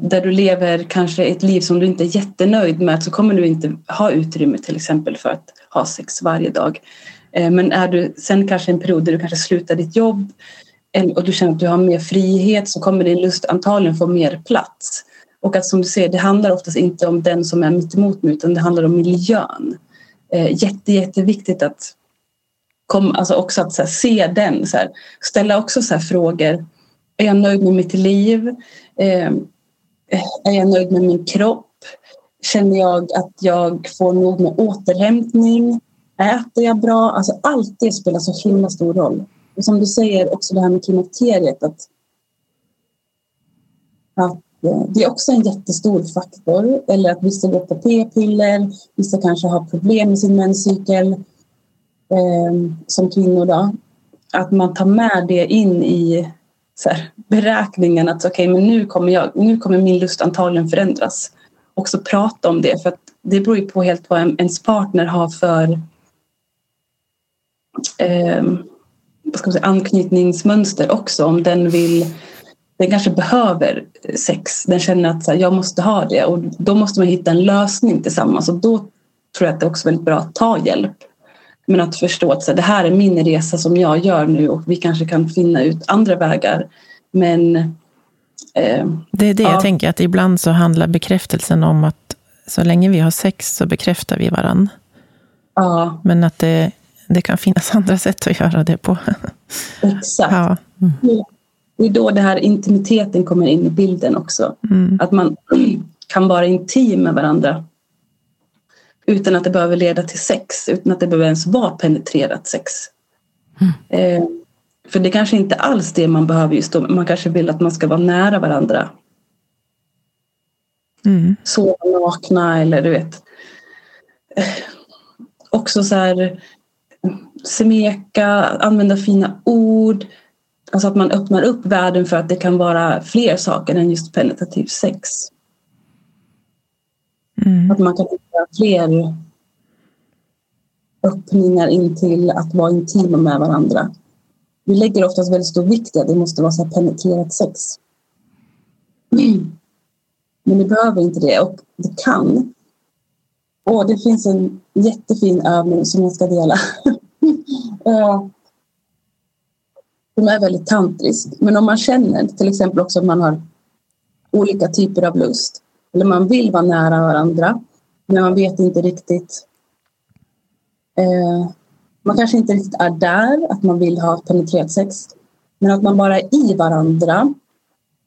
C: där du lever kanske ett liv som du inte är jättenöjd med så kommer du inte ha utrymme till exempel för att ha sex varje dag. Eh, men är du sen kanske en period där du kanske slutar ditt jobb och du känner att du har mer frihet så kommer din lust antagligen få mer plats. Och att som du ser, det handlar oftast inte om den som är mitt emot mig utan det handlar om miljön. Eh, jätte, jätteviktigt att kom, alltså också att här, se den. Så här, ställa också så frågor. Är jag nöjd med mitt liv? Eh, är jag nöjd med min kropp? Känner jag att jag får nog med återhämtning? Äter jag bra? Alltså allt det spelar så himla stor roll. Och som du säger, också det här med klimakteriet. Att, att det är också en jättestor faktor. Eller att vissa går på p-piller, vissa kanske har problem med sin menscykel eh, som kvinnor. Då. Att man tar med det in i så här, beräkningen att okay, men nu, kommer jag, nu kommer min lust antagligen förändras. Också prata om det för att det beror ju på helt vad ens partner har för eh, vad ska man säga, anknytningsmönster också. Om den vill den kanske behöver sex. Den känner att så här, jag måste ha det och då måste man hitta en lösning tillsammans och då tror jag att det är också väldigt bra att ta hjälp. Men att förstå att så här, det här är min resa som jag gör nu och vi kanske kan finna ut andra vägar. Men
A: eh, Det är det ja. jag tänker, att ibland så handlar bekräftelsen om att så länge vi har sex så bekräftar vi varann.
C: Ja.
A: Men att det det kan finnas andra sätt att göra det på.
C: Exakt. Ja. Mm. Det är då det här intimiteten kommer in i bilden också. Mm. Att man kan vara intim med varandra utan att det behöver leda till sex, utan att det behöver ens vara penetrerat sex. Mm. Eh, för det kanske inte alls det man behöver just då. Man kanske vill att man ska vara nära varandra. Mm. Sova nakna eller du vet. Eh, också så här smeka, använda fina ord. Alltså att man öppnar upp världen för att det kan vara fler saker än just penetrativ sex. Mm. Att man kan hitta fler öppningar in till att vara intima med varandra. Vi lägger oftast väldigt stor vikt i att det måste vara så penetrerat sex. Men det behöver inte det och det kan. Och det finns en jättefin övning som jag ska dela som är väldigt tantrisk. Men om man känner till exempel också att man har olika typer av lust eller man vill vara nära varandra men man vet inte riktigt eh, man kanske inte riktigt är där, att man vill ha penetrerat sex men att man bara är i varandra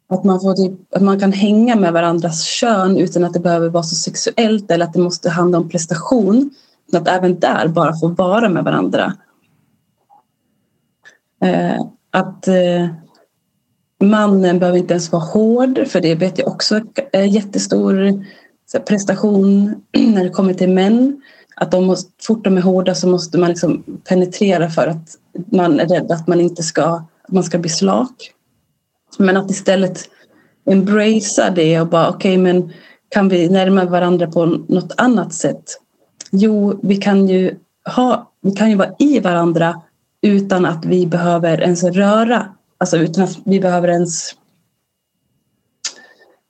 C: att man, får typ, att man kan hänga med varandras kön utan att det behöver vara så sexuellt eller att det måste handla om prestation. Att även där bara få vara med varandra Eh, att eh, mannen behöver inte ens vara hård, för det vet jag också är jättestor prestation när det kommer till män. Att de måste, fort de är hårda så måste man liksom penetrera för att man är rädd att man inte ska, att man ska bli slak. Men att istället embracea det och bara okej okay, men kan vi närma varandra på något annat sätt? Jo, vi kan ju, ha, vi kan ju vara i varandra utan att vi behöver ens röra, alltså utan att vi behöver ens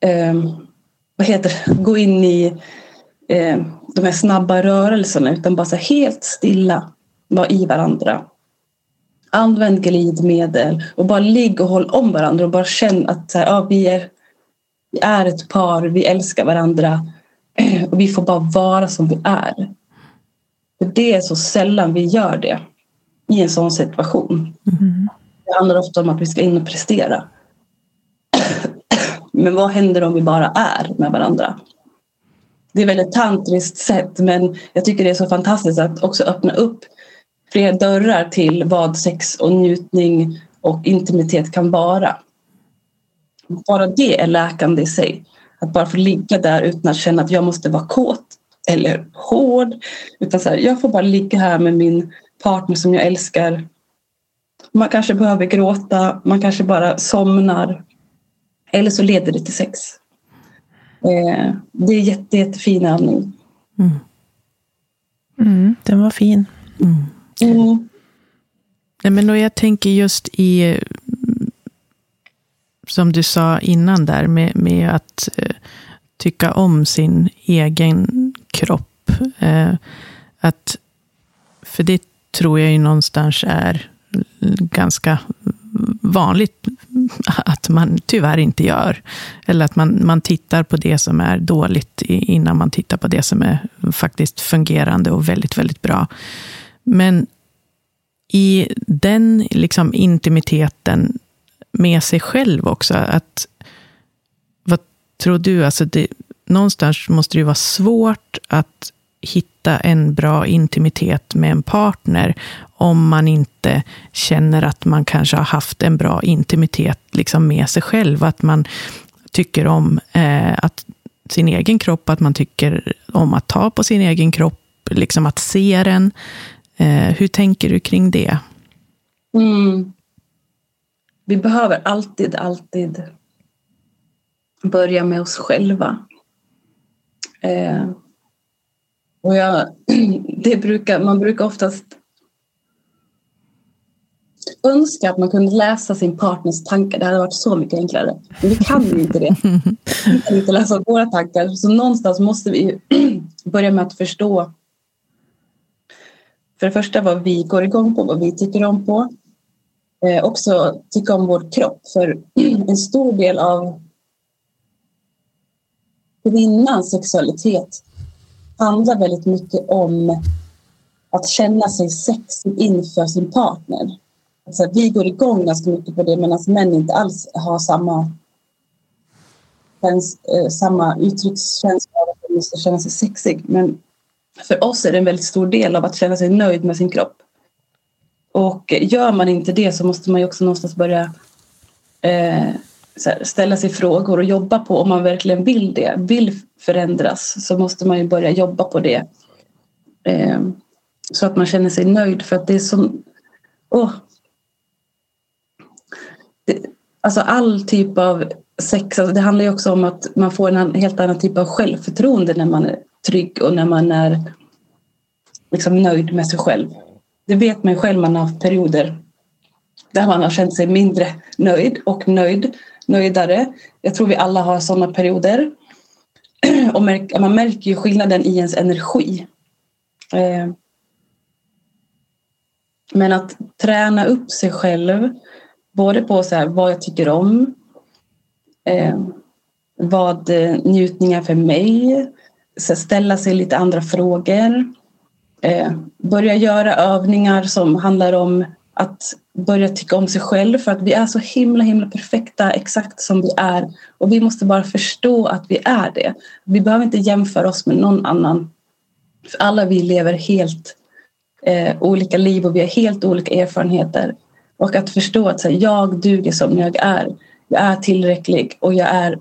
C: eh, vad heter det? gå in i eh, de här snabba rörelserna utan bara så helt stilla vara i varandra. Använd glidmedel och bara ligg och håll om varandra och bara känn att så här, ja, vi, är, vi är ett par, vi älskar varandra och vi får bara vara som vi är. För det är så sällan vi gör det i en sån situation. Mm. Det handlar ofta om att vi ska in och prestera. Men vad händer om vi bara är med varandra? Det är väldigt tantriskt sätt men jag tycker det är så fantastiskt att också öppna upp fler dörrar till vad sex och njutning och intimitet kan vara. Bara det är läkande i sig. Att bara få ligga där utan att känna att jag måste vara kåt eller hård. Utan så här, jag får bara ligga här med min partner som jag älskar. Man kanske behöver gråta, man kanske bara somnar. Eller så leder det till sex. Eh, det är jätte, jättefin övning.
A: Mm. Mm, den var fin. Mm.
C: Mm.
B: Nej, men och jag tänker just i, som du sa innan där, med, med att eh, tycka om sin egen kropp. Eh, att, för det tror jag ju någonstans är ganska vanligt att man tyvärr inte gör. Eller att man, man tittar på det som är dåligt innan man tittar på det som är faktiskt fungerande och väldigt, väldigt bra. Men i den liksom intimiteten med sig själv också, att vad tror du, alltså det, någonstans måste det ju vara svårt att hitta en bra intimitet med en partner om man inte känner att man kanske har haft en bra intimitet liksom med sig själv. Att man tycker om eh, att sin egen kropp, att man tycker om att ta på sin egen kropp, liksom att se den. Eh, hur tänker du kring det?
C: Mm. Vi behöver alltid, alltid börja med oss själva. Eh, och jag, det brukar, man brukar oftast önska att man kunde läsa sin partners tankar. Det hade varit så mycket enklare. Men vi kan ju inte det. Vi kan inte läsa våra tankar. Så någonstans måste vi börja med att förstå för det första vad vi går igång på, vad vi tycker om på. Eh, också tycka om vår kropp. För en stor del av kvinnans sexualitet handlar väldigt mycket om att känna sig sexig inför sin partner. Alltså, vi går igång ganska mycket på det medan män inte alls har samma, eh, samma uttryckskänsla av att de måste känna sig sexig. Men för oss är det en väldigt stor del av att känna sig nöjd med sin kropp. Och gör man inte det så måste man ju också någonstans börja eh, ställa sig frågor och jobba på om man verkligen vill det, vill förändras så måste man ju börja jobba på det. Eh, så att man känner sig nöjd för att det är som... Oh, det, alltså all typ av sex, alltså det handlar ju också om att man får en helt annan typ av självförtroende när man är trygg och när man är liksom nöjd med sig själv. Det vet man ju själv, man har haft perioder där man har känt sig mindre nöjd och nöjd, nöjdare. Jag tror vi alla har sådana perioder. Och man märker ju skillnaden i ens energi. Eh, men att träna upp sig själv, både på så här, vad jag tycker om, eh, vad eh, njutning är för mig, ställa sig lite andra frågor, eh, börja göra övningar som handlar om att börja tycka om sig själv för att vi är så himla himla perfekta exakt som vi är och vi måste bara förstå att vi är det. Vi behöver inte jämföra oss med någon annan. För alla vi lever helt eh, olika liv och vi har helt olika erfarenheter. Och att förstå att här, jag duger som jag är. Jag är tillräcklig och jag är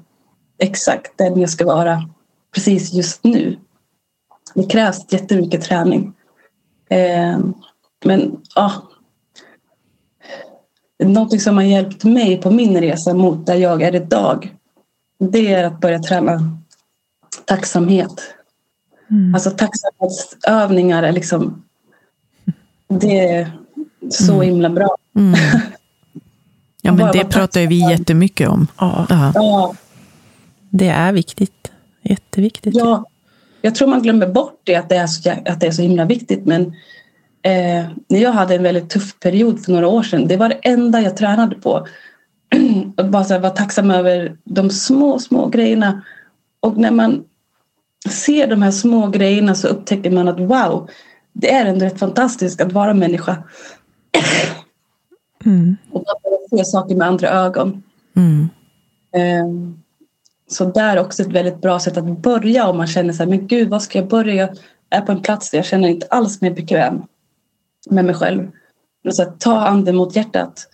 C: exakt den jag ska vara precis just nu. Det krävs jättemycket träning. Eh, men ja, någonting som har hjälpt mig på min resa mot där jag är idag. Det är att börja träna tacksamhet. Mm. Alltså tacksamhetsövningar är liksom det är så mm. himla bra. Mm.
B: Ja, men det pratar vi jättemycket om.
A: Ja. ja. Det är viktigt. Jätteviktigt.
C: Ja, jag tror man glömmer bort det, att det är så, att det är så himla viktigt. Men eh, när jag hade en väldigt tuff period för några år sedan, det var det enda jag tränade på. att bara vara tacksam över de små, små grejerna. Och när man ser de här små grejerna så upptäcker man att wow, det är ändå rätt fantastiskt att vara människa. Mm. Och se saker med andra ögon. Mm. Um, så där är också ett väldigt bra sätt att börja om man känner så här, men gud, vad ska jag börja? Jag är på en plats där jag känner inte alls mig bekväm med mig själv. Så här, ta anden mot hjärtat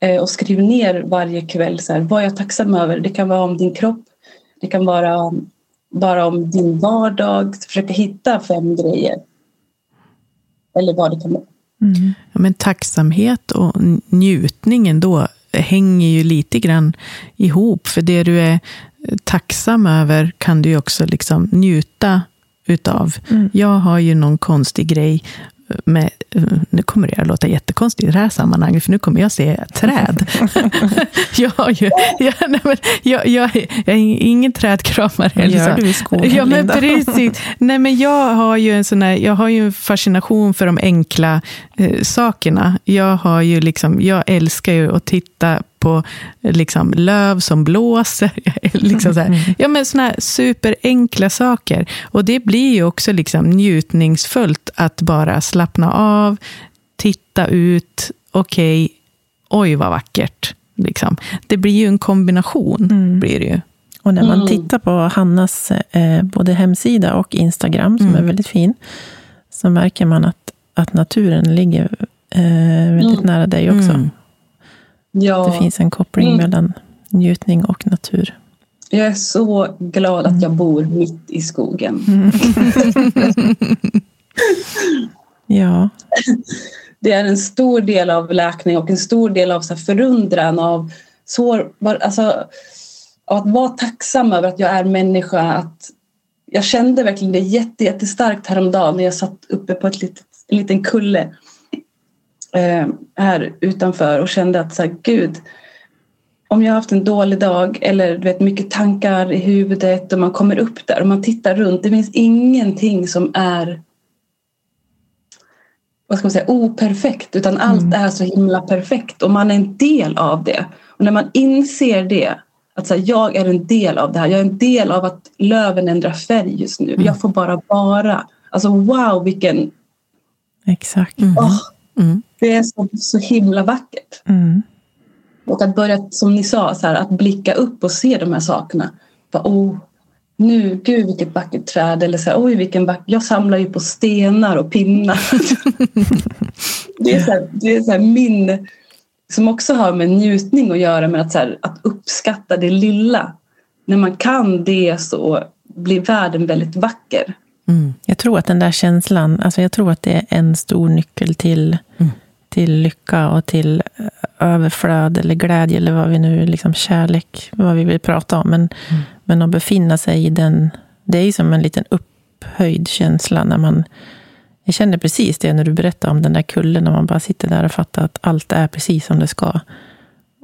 C: eh, och skriv ner varje kväll så här, vad är jag tacksam över. Det kan vara om din kropp. Det kan vara bara om din vardag. Försöka hitta fem grejer. Eller vad det kan vara.
B: Mm. Ja, men tacksamhet och njutningen då hänger ju lite grann ihop. För det du är tacksam över kan du också liksom njuta utav. Mm. Jag har ju någon konstig grej med, nu kommer det att låta jättekonstigt i det här sammanhanget, för nu kommer jag se träd. jag, ju, jag, nej, men, jag, jag, jag, är ingen trädkramare.
A: Vad gör du i skogen,
B: ja, men precis. Nej, men jag har ju en sån här, jag har ju en fascination för de enkla eh, sakerna. Jag, har ju liksom, jag älskar ju att titta på liksom, löv som blåser. liksom så här. Ja, men såna här superenkla saker. Och det blir ju också liksom njutningsfullt att bara slappna av, titta ut, okej, oj vad vackert. Liksom. Det blir ju en kombination. Blir det ju.
A: Och när man
C: Mm.
A: tittar på Hannas eh, både hemsida och Instagram, som
B: Mm.
A: är väldigt fin, så märker man att, att naturen ligger eh, väldigt
C: Mm.
A: nära dig också.
B: Mm.
C: Ja,
A: Det finns en koppling
C: Mm.
A: mellan njutning och natur.
C: jag är så glad att jag bor mitt i skogen.
A: Ja,
C: Det är en stor del av läkning och en stor del av så förundran av sår, alltså, att vara tacksam över att jag är människa. Att jag kände verkligen det jätte, jättestarkt häromdagen när jag satt uppe på ett litet, en liten kulle eh, här utanför och kände att så här, gud, om jag har haft en dålig dag eller du vet, mycket tankar i huvudet och man kommer upp där och man tittar runt. Det finns ingenting som är vad ska man säga, operfekt utan allt är så himla perfekt och man är en del av det. Och när man inser det, att så här, jag är en del av det här, jag är en del av att löven ändrar färg just nu. Jag får bara vara. Alltså wow vilken,
A: exakt.
B: Mm.
C: Det är så, så himla vackert.
A: Mm.
C: Och att börja, som ni sa, så här, att blicka upp och se de här sakerna. Bara, oh, nu, gud vilket vackert träd. Eller så här, oj vilken vacker... Jag samlar ju på stenar och pinnar. det är, så här, det är så här min... Som också har med njutning att göra, med att, så här, att uppskatta det lilla. När man kan det så blir världen väldigt vacker.
B: Mm.
A: Jag tror att den där känslan, alltså jag tror att det är en stor nyckel till,
B: Mm.
A: Till lycka och till eh, överflöd eller glädje eller vad vi nu, liksom kärlek, vad vi vill prata om. Men, men att befinna sig i den, det är ju som en liten upphöjd känsla när man, jag kände precis det när du berättade om den där kullen, när man bara sitter där och fattar att allt är precis som det ska.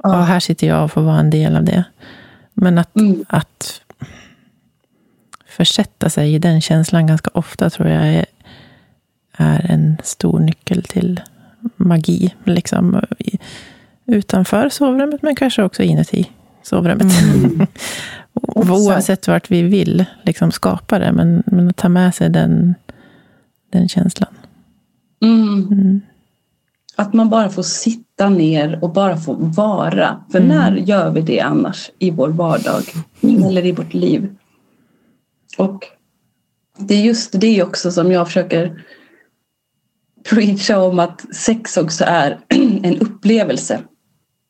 A: Ja, här sitter jag och får vara en del av det. Men att,
C: Mm.
A: att försätta sig i den känslan ganska ofta tror jag är, är en stor nyckel till magi. Liksom, utanför sovrummet, men kanske också inuti sovrummet. Och Oavsett vart vi vill liksom, skapa det, men, men att ta med sig den, den känslan.
C: Mm.
A: Mm.
C: Att man bara får sitta ner och bara få vara. För när gör vi det annars i vår vardag? Eller i vårt liv? Och det är just det också som jag försöker preacha om att sex också är en upplevelse.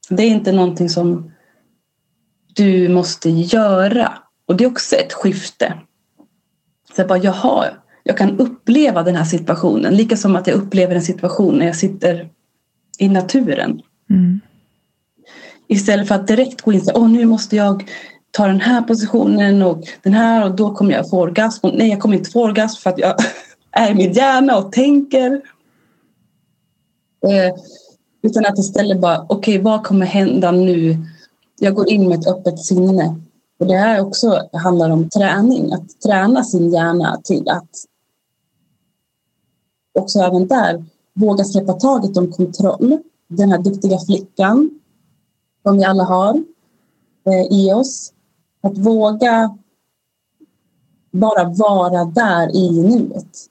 C: Det är inte någonting som du måste göra. Och det är också ett skifte. Så jag bara, jaha, jag kan uppleva den här situationen. Lika som att jag upplever en situation när jag sitter i naturen.
A: Mm.
C: Istället för att direkt gå in och åh nu måste jag ta den här positionen och den här och då kommer jag få orgasm. Och nej, jag kommer inte få orgasm för att jag är i min hjärna och tänker. Eh, utan att istället bara, okej vad kommer hända nu? Jag går in med ett öppet sinne. Och det här också handlar om träning, att träna sin hjärna till att också även där våga släppa taget om kontroll. Den här duktiga flickan som vi alla har eh, i oss. Att våga bara vara där i nuet.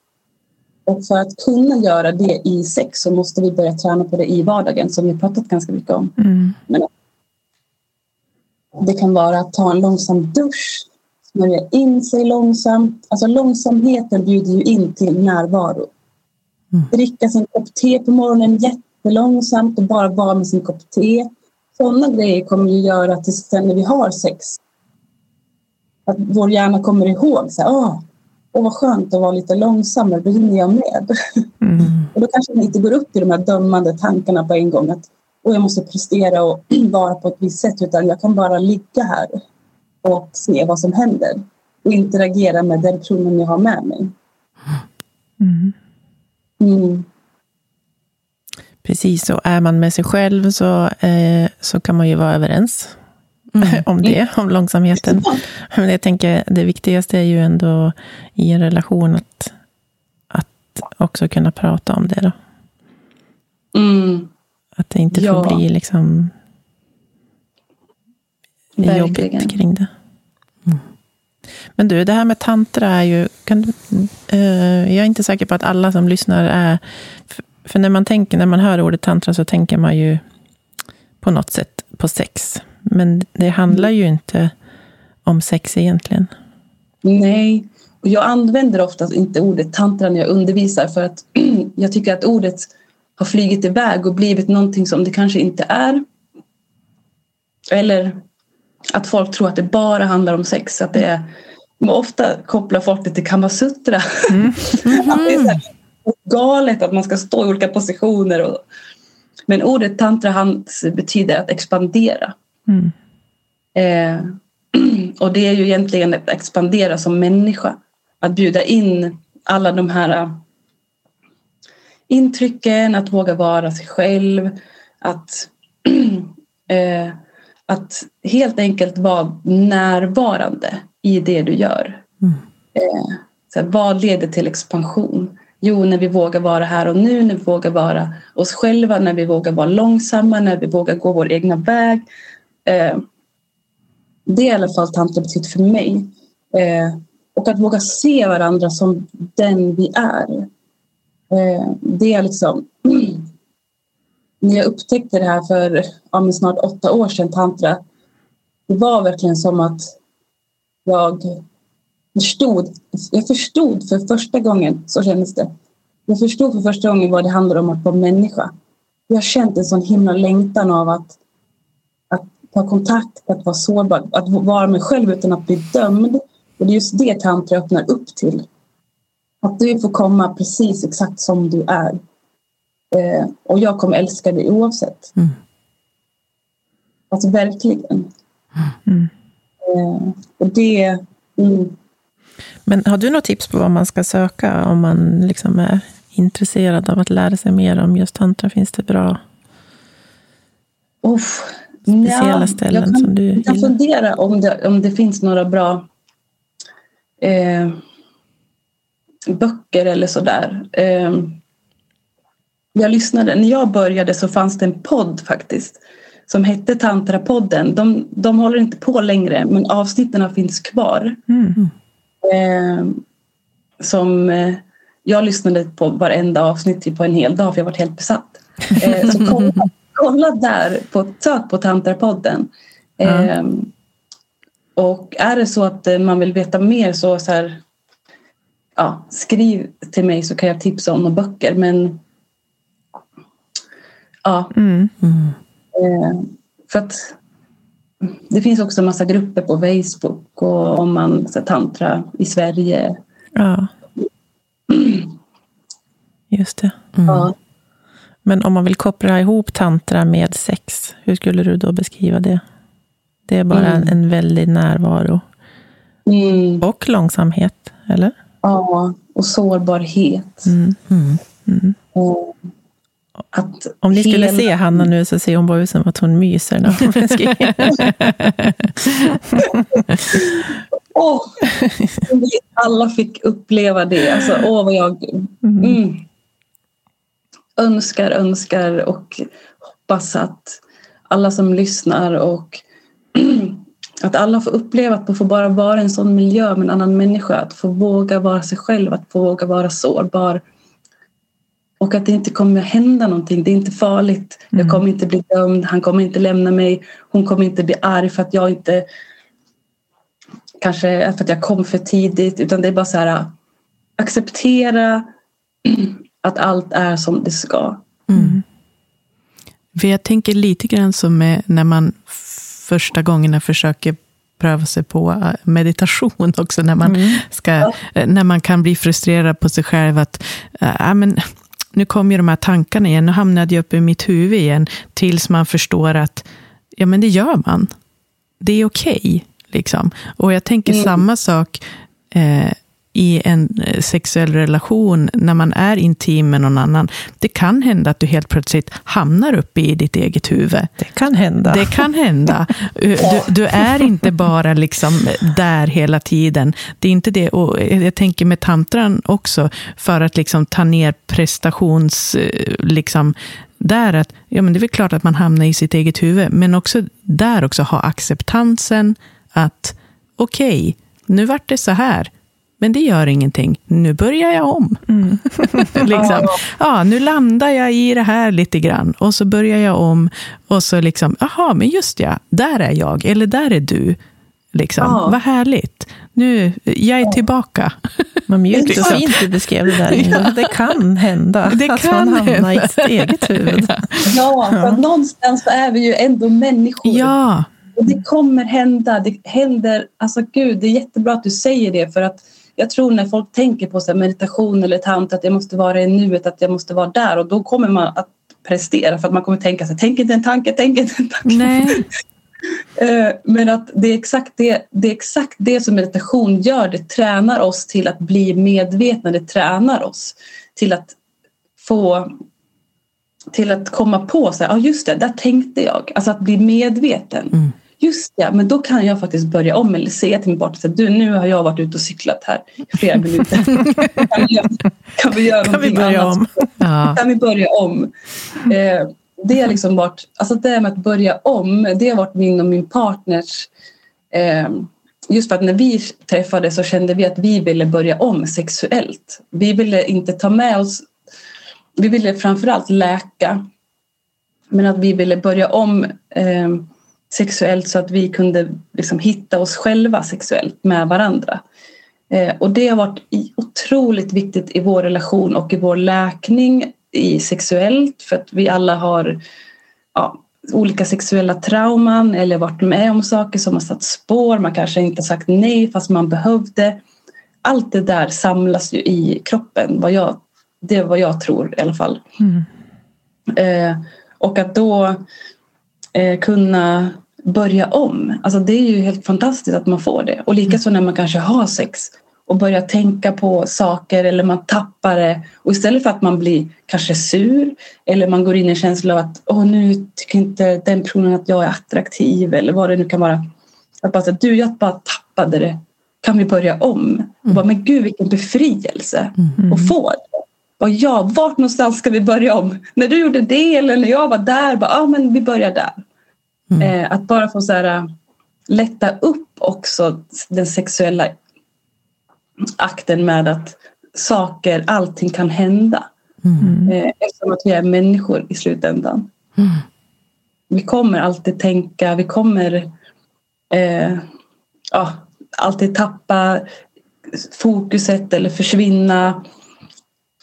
C: Och för att kunna göra det i sex så måste vi börja träna på det i vardagen som vi pratat ganska mycket om.
A: Mm.
C: Det kan vara att ta en långsam dusch, smörja in sig långsamt. Alltså långsamheten bjuder ju in till närvaro.
B: Mm.
C: Dricka sin kopp te på morgonen jättelångsamt och bara vara med sin kopp te. Sådana grejer kommer ju göra att sen när vi har sex att vår hjärna kommer ihåg så här, åh vad skönt att vara lite långsammare, då hinner jag med.
A: Mm.
C: Och då kanske man inte går upp i de här dömande tankarna på en gång att och jag måste prestera och vara på ett visst sätt utan jag kan bara ligga här och se vad som händer och interagera med den personen jag har med mig.
A: Mm.
C: Mm.
A: Precis, och är man med sig själv så, eh, så kan man ju vara överens mm. om det, om långsamheten. Men jag tänker, det viktigaste är ju ändå i en relation att, att också kunna prata om det. Då.
C: Mm.
A: Att det inte ja. får bli liksom Verkligen. jobbigt kring det. Mm. Men du, det här med tantra är ju... Kan du, uh, jag är inte säker på att alla som lyssnar är... För, för när man tänker, när man hör ordet tantra så tänker man ju på något sätt på sex. Men det handlar ju inte om sex egentligen.
C: Nej, och jag använder oftast inte ordet tantra när jag undervisar för att jag tycker att ordet har flygit iväg och blivit någonting som det kanske inte är. Eller att folk tror att det bara handlar om sex. Att det är, ofta kopplar folk det till kamasutra. Mm. Mm. att det är så galet att man ska stå i olika positioner. Och, men ordet tantra betyder att expandera. Mm. Eh, och det är ju egentligen att expandera som människa. Att bjuda in alla de här intrycken, att våga vara sig själv, att, eh, att helt enkelt vara närvarande i det du gör. Mm. Eh, så här, vad leder till expansion? Jo, när vi vågar vara här och nu, när vi vågar vara oss själva, när vi vågar vara långsamma, när vi vågar gå vår egna väg. Eh, det är i alla fall tantra betytt för mig. Eh, och att våga se varandra som den vi är. Eh, det är liksom... När jag upptäckte det här för ja, snart åtta år sedan, tantra, det var verkligen som att jag förstod, jag förstod för första gången, så kändes det. Jag förstod för första gången vad det handlar om att vara människa. Jag har känt en sån himla längtan av att ta kontakt, att vara sårbar, att vara mig själv utan att bli dömd. Och det är just det tantra öppnar upp till. Att du får komma precis exakt som du är. Eh, och jag kommer älska dig oavsett. Mm. Alltså verkligen. Mm. Eh, och det... Mm.
A: Men har du något tips på vad man ska söka om man liksom är intresserad av att lära sig mer om just tantra? Finns det bra
C: Uff,
A: speciella ja, ställen
C: kan,
A: som du gillar?
C: Jag kan fundera om det, om det finns några bra eh, böcker eller sådär. Ehm, jag lyssnade, när jag började så fanns det en podd faktiskt som hette Tantrapodden. De, de håller inte på längre men avsnitten finns kvar. Mm. Eh, som eh, jag lyssnade på varenda avsnitt typ på en hel dag för jag var helt besatt. Eh, så kolla, kolla där, på, sök på Tantrapodden. Mm. Och är det så att eh, man vill veta mer så, så här, ja, skriv till mig så kan jag tipsa om några böcker. Men ja. Mm. Mm. Eh, för att det finns också en massa grupper på Facebook och om man så tantra i Sverige.
A: Ja. Just det. Mm. Ja. Men om man vill koppla ihop tantra med sex, hur skulle du då beskriva det? Det är bara mm. en väldig närvaro. Mm. Och långsamhet, eller?
C: Ja, och sårbarhet. Mm. Mm. mm.
A: Att Om ni skulle se Hanna nu så ser hon bara ut som att hon myser när hon beskriver.
C: oh, alla fick uppleva det. Alltså, åh, vad jag mm. Önskar, önskar och hoppas att alla som lyssnar och att alla får uppleva att få bara vara i en sån miljö med en annan människa. Att få våga vara sig själv, att få våga vara sårbar. Och att det inte kommer hända någonting. Det är inte farligt. Mm. Jag kommer inte bli dömd. Han kommer inte lämna mig. Hon kommer inte bli arg för att jag inte... Kanske för att jag kom för tidigt. Utan det är bara så här... Acceptera att allt är som det ska. Mm.
B: För jag tänker lite grann som när man första gångerna försöker pröva sig på äh, meditation också, när man, mm. ska, äh, när man kan bli frustrerad på sig själv. att äh, men, Nu kommer ju de här tankarna igen, nu hamnade jag uppe i mitt huvud igen, tills man förstår att ja, men det gör man. Det är okej. Okay, liksom. Och jag tänker mm. samma sak eh, i en eh, sexuell relation, när man är intim med någon annan, det kan hända att du helt plötsligt hamnar uppe i ditt eget huvud.
A: Det kan hända.
B: Det kan hända. Du, du är inte bara liksom där hela tiden. Det är inte det. Och jag tänker med tantran också, för att liksom ta ner prestations... Eh, liksom, där att, ja men det är väl klart att man hamnar i sitt eget huvud, men också där också ha acceptansen att okej, okay, nu vart det så här. Men det gör ingenting. Nu börjar jag om. Mm. liksom. ja, nu landar jag i det här lite grann. Och så börjar jag om. Och så liksom, jaha, men just ja, där är jag. Eller där är du. Liksom. Ja. Vad härligt. Nu, jag är tillbaka.
A: Vad mjukt och fint du beskrev det där. Ja. Det kan hända det att kan man hamnar i sitt eget huvud.
C: Ja, för ja. någonstans så är vi ju ändå människor.
B: Ja.
C: Och det kommer hända. Det händer. Alltså gud, det är jättebra att du säger det. För att jag tror när folk tänker på så meditation eller tant att jag måste vara i nuet, att jag måste vara där och då kommer man att prestera för att man kommer tänka sig, tänk inte en tanke, tänk inte en tanke.
B: Nej.
C: Eh, men att det är, exakt det, det är exakt det som meditation gör. Det tränar oss till att bli medvetna. Det tränar oss till att få till att komma på sig, ja ah, just det, där tänkte jag. Alltså att bli medveten. Mm. Just ja, men då kan jag faktiskt börja om eller säga till min partner du nu har jag varit ute och cyklat här i flera minuter. kan, vi göra, kan vi göra kan vi börja annat? Om? Ja. Kan vi börja om? Eh, det har liksom varit, alltså det med att börja om, det har varit min och min partners eh, Just för att när vi träffades så kände vi att vi ville börja om sexuellt. Vi ville inte ta med oss, vi ville framförallt läka men att vi ville börja om eh, sexuellt så att vi kunde liksom hitta oss själva sexuellt med varandra. Eh, och det har varit otroligt viktigt i vår relation och i vår läkning i sexuellt för att vi alla har ja, olika sexuella trauman eller varit med om saker som har satt spår. Man kanske inte sagt nej fast man behövde. Allt det där samlas ju i kroppen. Vad jag, det är vad jag tror i alla fall. Mm. Eh, och att då eh, kunna börja om. Alltså det är ju helt fantastiskt att man får det. Och likaså när man kanske har sex och börjar tänka på saker eller man tappar det. Och istället för att man blir kanske sur eller man går in i en känsla av att Åh, nu tycker inte den personen att jag är attraktiv eller vad det nu kan vara. Att bara säga, du jag bara tappade det. Kan vi börja om? Och bara, men gud vilken befrielse mm. att få det. Och ja, vart någonstans ska vi börja om? När du gjorde det eller när jag var där, bara, ja men vi börjar där. Mm. Eh, att bara få så här, äh, lätta upp också den sexuella akten med att saker, allting kan hända. Mm. Eh, eftersom att vi är människor i slutändan. Mm. Vi kommer alltid tänka, vi kommer eh, ja, alltid tappa fokuset eller försvinna.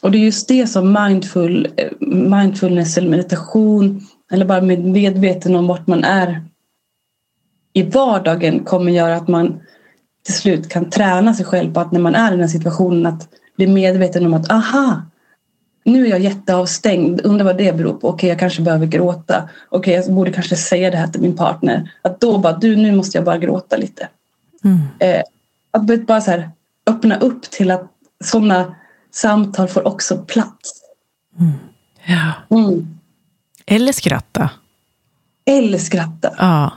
C: Och det är just det som mindful, eh, mindfulness eller meditation eller bara med medveten om vart man är i vardagen kommer göra att man till slut kan träna sig själv på att när man är i den situationen att bli medveten om att aha, nu är jag jätteavstängd, undrar vad det beror på. Okej, jag kanske behöver gråta. Okej, jag borde kanske säga det här till min partner. Att då bara, du nu måste jag bara gråta lite. Mm. Eh, att bara så här, öppna upp till att sådana samtal får också plats.
B: Mm. Ja. Mm. Eller skratta.
C: Eller skratta.
B: Ja.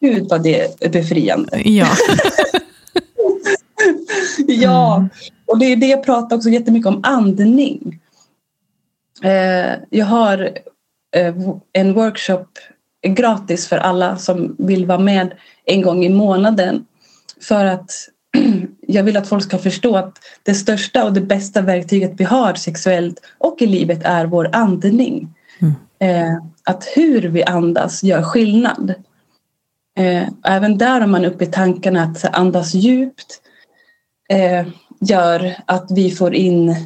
C: Gud vad det är befriande.
B: Ja.
C: ja, mm. och det är det jag pratar också jättemycket om, andning. Eh, jag har eh, en workshop gratis för alla som vill vara med en gång i månaden. För att jag vill att folk ska förstå att det största och det bästa verktyget vi har sexuellt och i livet är vår andning. Mm. Eh, att hur vi andas gör skillnad. Eh, även där är man uppe i tankarna att andas djupt eh, gör att vi får in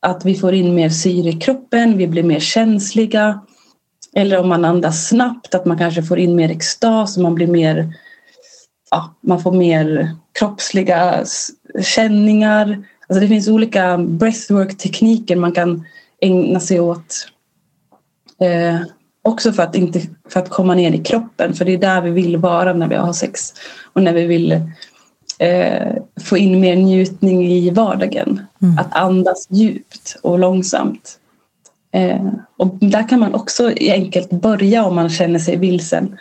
C: att vi får in mer syre i kroppen, vi blir mer känsliga. Eller om man andas snabbt, att man kanske får in mer extas och man blir mer ja, man får mer kroppsliga känningar. Alltså det finns olika breathwork-tekniker man kan ägna sig åt Eh, också för att, inte, för att komma ner i kroppen, för det är där vi vill vara när vi har sex och när vi vill eh, få in mer njutning i vardagen. Mm. Att andas djupt och långsamt. Eh, och där kan man också enkelt börja om man känner sig vilsen.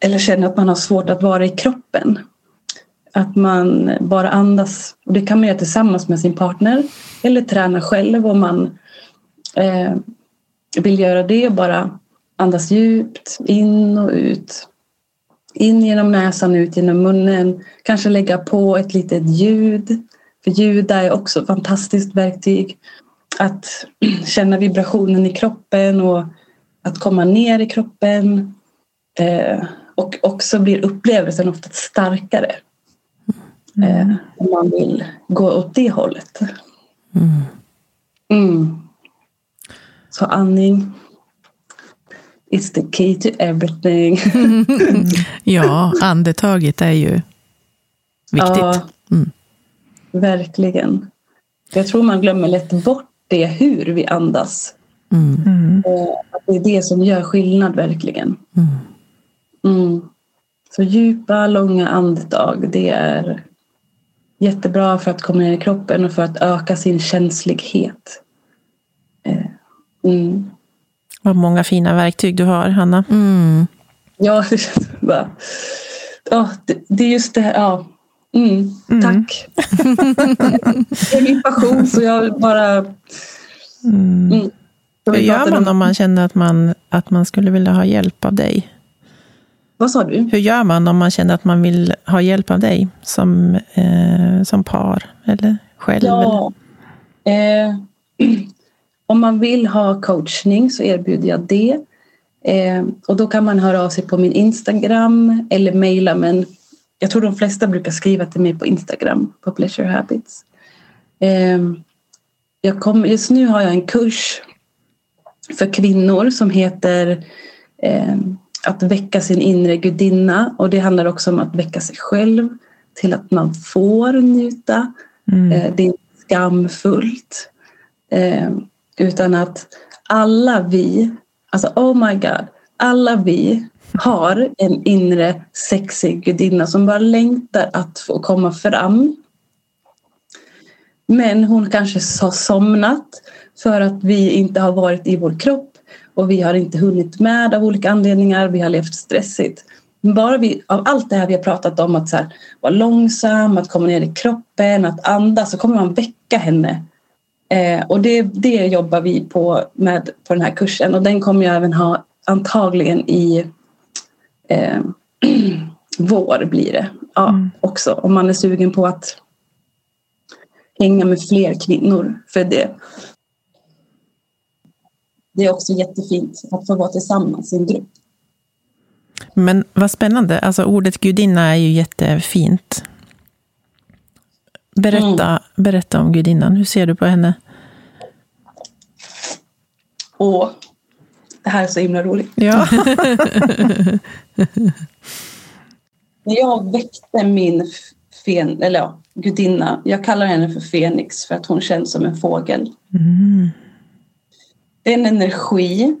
C: Eller känner att man har svårt att vara i kroppen. Att man bara andas. Och det kan man göra tillsammans med sin partner eller träna själv om man eh, vill göra det. Bara andas djupt in och ut. In genom näsan, ut genom munnen. Kanske lägga på ett litet ljud. För ljud är också ett fantastiskt verktyg. Att känna vibrationen i kroppen och att komma ner i kroppen. Eh, och också blir upplevelsen ofta starkare. Mm. Eh, om man vill gå åt det hållet. Mm. Mm. Så andning. It's the key to everything.
B: ja, andetaget är ju viktigt. Ja, mm.
C: verkligen. Jag tror man glömmer lätt bort det hur vi andas. Mm. Att det är det som gör skillnad verkligen. Mm. Mm. Så djupa, långa andetag, det är jättebra för att komma ner i kroppen och för att öka sin känslighet.
A: Eh, mm. Vad många fina verktyg du har, Hanna.
C: Mm. Ja, det känns bara... Ja, det, det är just det här. Ja. Mm, mm. tack. det är min passion, så jag bara...
A: Mm. Mm. Hur gör man om man känner att man, att man skulle vilja ha hjälp av dig?
C: Vad sa du?
A: Hur gör man om man känner att man vill ha hjälp av dig som, eh, som par eller själv? Ja.
C: Eller? Eh, om man vill ha coachning så erbjuder jag det. Eh, och då kan man höra av sig på min Instagram eller mejla men jag tror de flesta brukar skriva till mig på Instagram på Pleasure Habits. Eh, jag kom, just nu har jag en kurs för kvinnor som heter eh, att väcka sin inre gudinna och det handlar också om att väcka sig själv till att man får njuta. Mm. Eh, det är inte skamfullt. Eh, utan att alla vi, alltså oh my god, alla vi har en inre sexig gudinna som bara längtar att få komma fram. Men hon kanske har somnat för att vi inte har varit i vår kropp och vi har inte hunnit med av olika anledningar. Vi har levt stressigt. Men bara vi, av allt det här vi har pratat om, att så här, vara långsam, att komma ner i kroppen, att andas, så kommer man väcka henne. Eh, och det, det jobbar vi på med på den här kursen och den kommer jag även ha antagligen i eh, vår blir det ja, mm. också. Om man är sugen på att hänga med fler kvinnor. För det, det är också jättefint att få vara tillsammans i en grupp.
A: Men vad spännande. Alltså ordet gudinna är ju jättefint. Berätta, mm. berätta om gudinnan. Hur ser du på henne?
C: Åh, det här är så himla roligt.
A: Ja.
C: När jag väckte min fen, eller ja, gudinna, jag kallar henne för Fenix för att hon känns som en fågel. Mm. Det är en energi.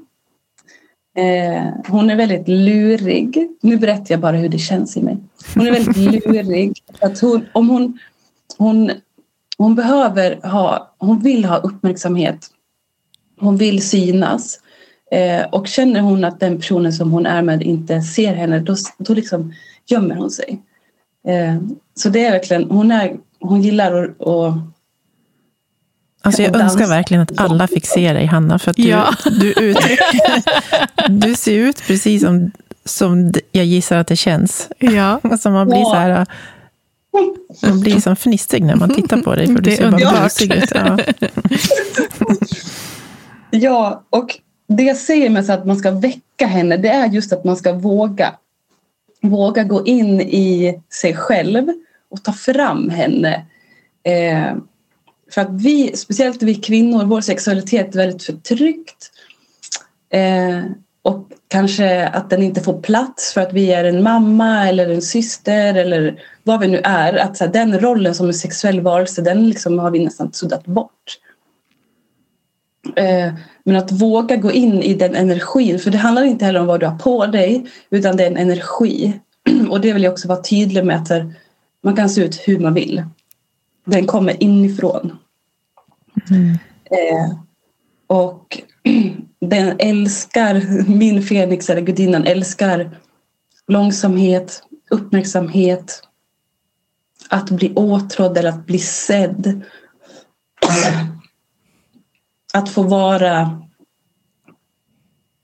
C: Eh, hon är väldigt lurig. Nu berättar jag bara hur det känns i mig. Hon är väldigt lurig. Att hon, om hon, hon, hon behöver ha, hon vill ha uppmärksamhet. Hon vill synas. Eh, och känner hon att den personen som hon är med inte ser henne, då, då liksom gömmer hon sig. Eh, så det är verkligen, hon, är, hon gillar att, att
A: Alltså jag önskar verkligen att alla fick se dig, Hanna, för att du, ja. du, uttrycker, du ser ut precis som, som jag gissar att det känns.
B: Ja.
A: Alltså man blir så här... Man blir som fnissig när man tittar på dig, för du ser bara busig ut. Ja.
C: ja, och det jag säger med att man ska väcka henne, det är just att man ska våga. Våga gå in i sig själv och ta fram henne. Eh, för att vi, speciellt vi kvinnor, vår sexualitet är väldigt förtryckt. Eh, och kanske att den inte får plats för att vi är en mamma eller en syster eller vad vi nu är. Att så här, den rollen som en sexuell varelse, den liksom har vi nästan suddat bort. Eh, men att våga gå in i den energin, för det handlar inte heller om vad du har på dig, utan det är en energi. Och det vill jag också vara tydlig med att man kan se ut hur man vill. Den kommer inifrån.
A: Mm.
C: Eh, och den älskar, min Fenix eller gudinnan älskar långsamhet, uppmärksamhet, att bli åtrådd eller att bli sedd. Att få vara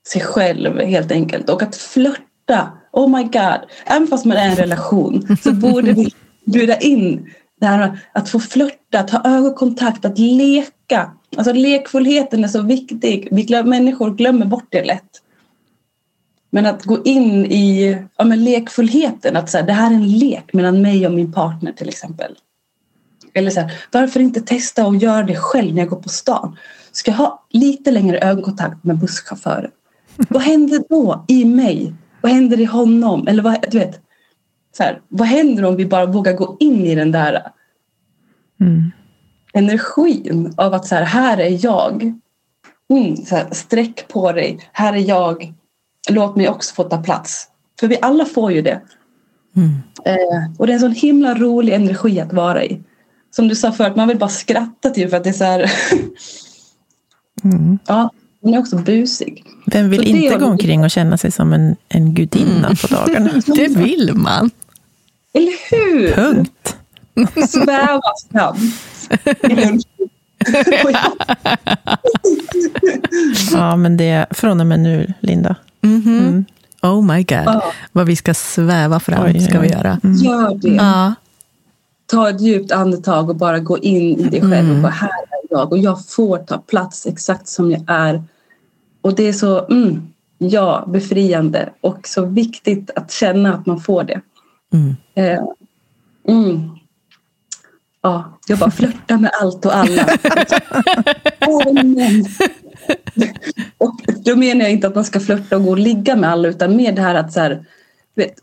C: sig själv helt enkelt och att flörta. Oh my god, även fast man är i en relation så borde vi bjuda in det här att få flörta, att ha ögonkontakt, att leka. Alltså lekfullheten är så viktig. Vi glöm, människor glömmer bort det lätt. Men att gå in i ja, men lekfullheten, att så här, det här är en lek mellan mig och min partner till exempel. Eller så här, varför inte testa och göra det själv när jag går på stan? Ska jag ha lite längre ögonkontakt med busschauffören? Vad händer då i mig? Vad händer i honom? Eller vad, du vet, så här, vad händer om vi bara vågar gå in i den där
A: Mm.
C: energin av att så här, här är jag. Mm, så här, sträck på dig. Här är jag. Låt mig också få ta plats. För vi alla får ju det.
B: Mm.
C: Eh, och det är en sån himla rolig energi att vara i. Som du sa förut, man vill bara skratta till för att det är så här...
A: Mm.
C: ja, den är också busig.
A: Vem vill
C: Så
A: inte gå omkring och känna sig som en, en gudinna på dagarna?
B: Det vill man.
C: Eller hur?
A: Punkt.
C: Sväva fram.
A: Ja, men det är från och med nu, Linda.
B: Mhm.
A: Mm.
B: Oh my god,
C: Ja.
B: vad vi ska sväva fram
A: Oj,
B: ska vi göra.
A: Mm.
C: Gör det.
B: Ja.
C: ta ett djupt andetag och bara gå in i dig själv
B: Mm.
C: och bara här är jag och jag får ta plats exakt som jag är. Och det är så, mm, ja, befriande och så viktigt att känna att man får det.
B: Mm.
C: Eh, mm. Ja, jag bara flörtar med allt och alla. Och då menar jag inte att man ska flörta och gå och ligga med alla utan mer det här att så här, du vet,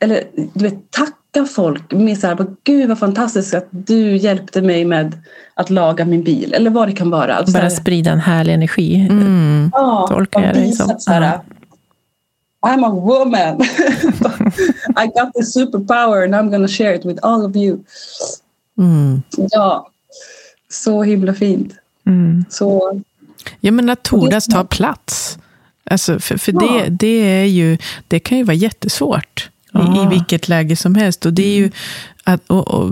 C: eller du vet, tacka folk med så här, gud vad fantastiskt att du hjälpte mig med att laga min bil eller vad det kan vara. Alltså,
A: Bara
C: här,
A: sprida en härlig energi.
B: Mm.
C: ja,
A: tolkar jag
C: visa
A: som.
C: att så här, I'm a woman. I got this superpower and I'm gonna share it with all of you.
B: Mm.
C: Ja, så himla fint.
A: Mm.
C: Så,
B: Ja, men att tordas
C: det är
B: ta plats. Alltså, för för
C: Ja.
B: det, det, är ju, det kan ju vara jättesvårt i,
A: Ja.
B: i vilket läge som helst. Och det är ju att, och, och,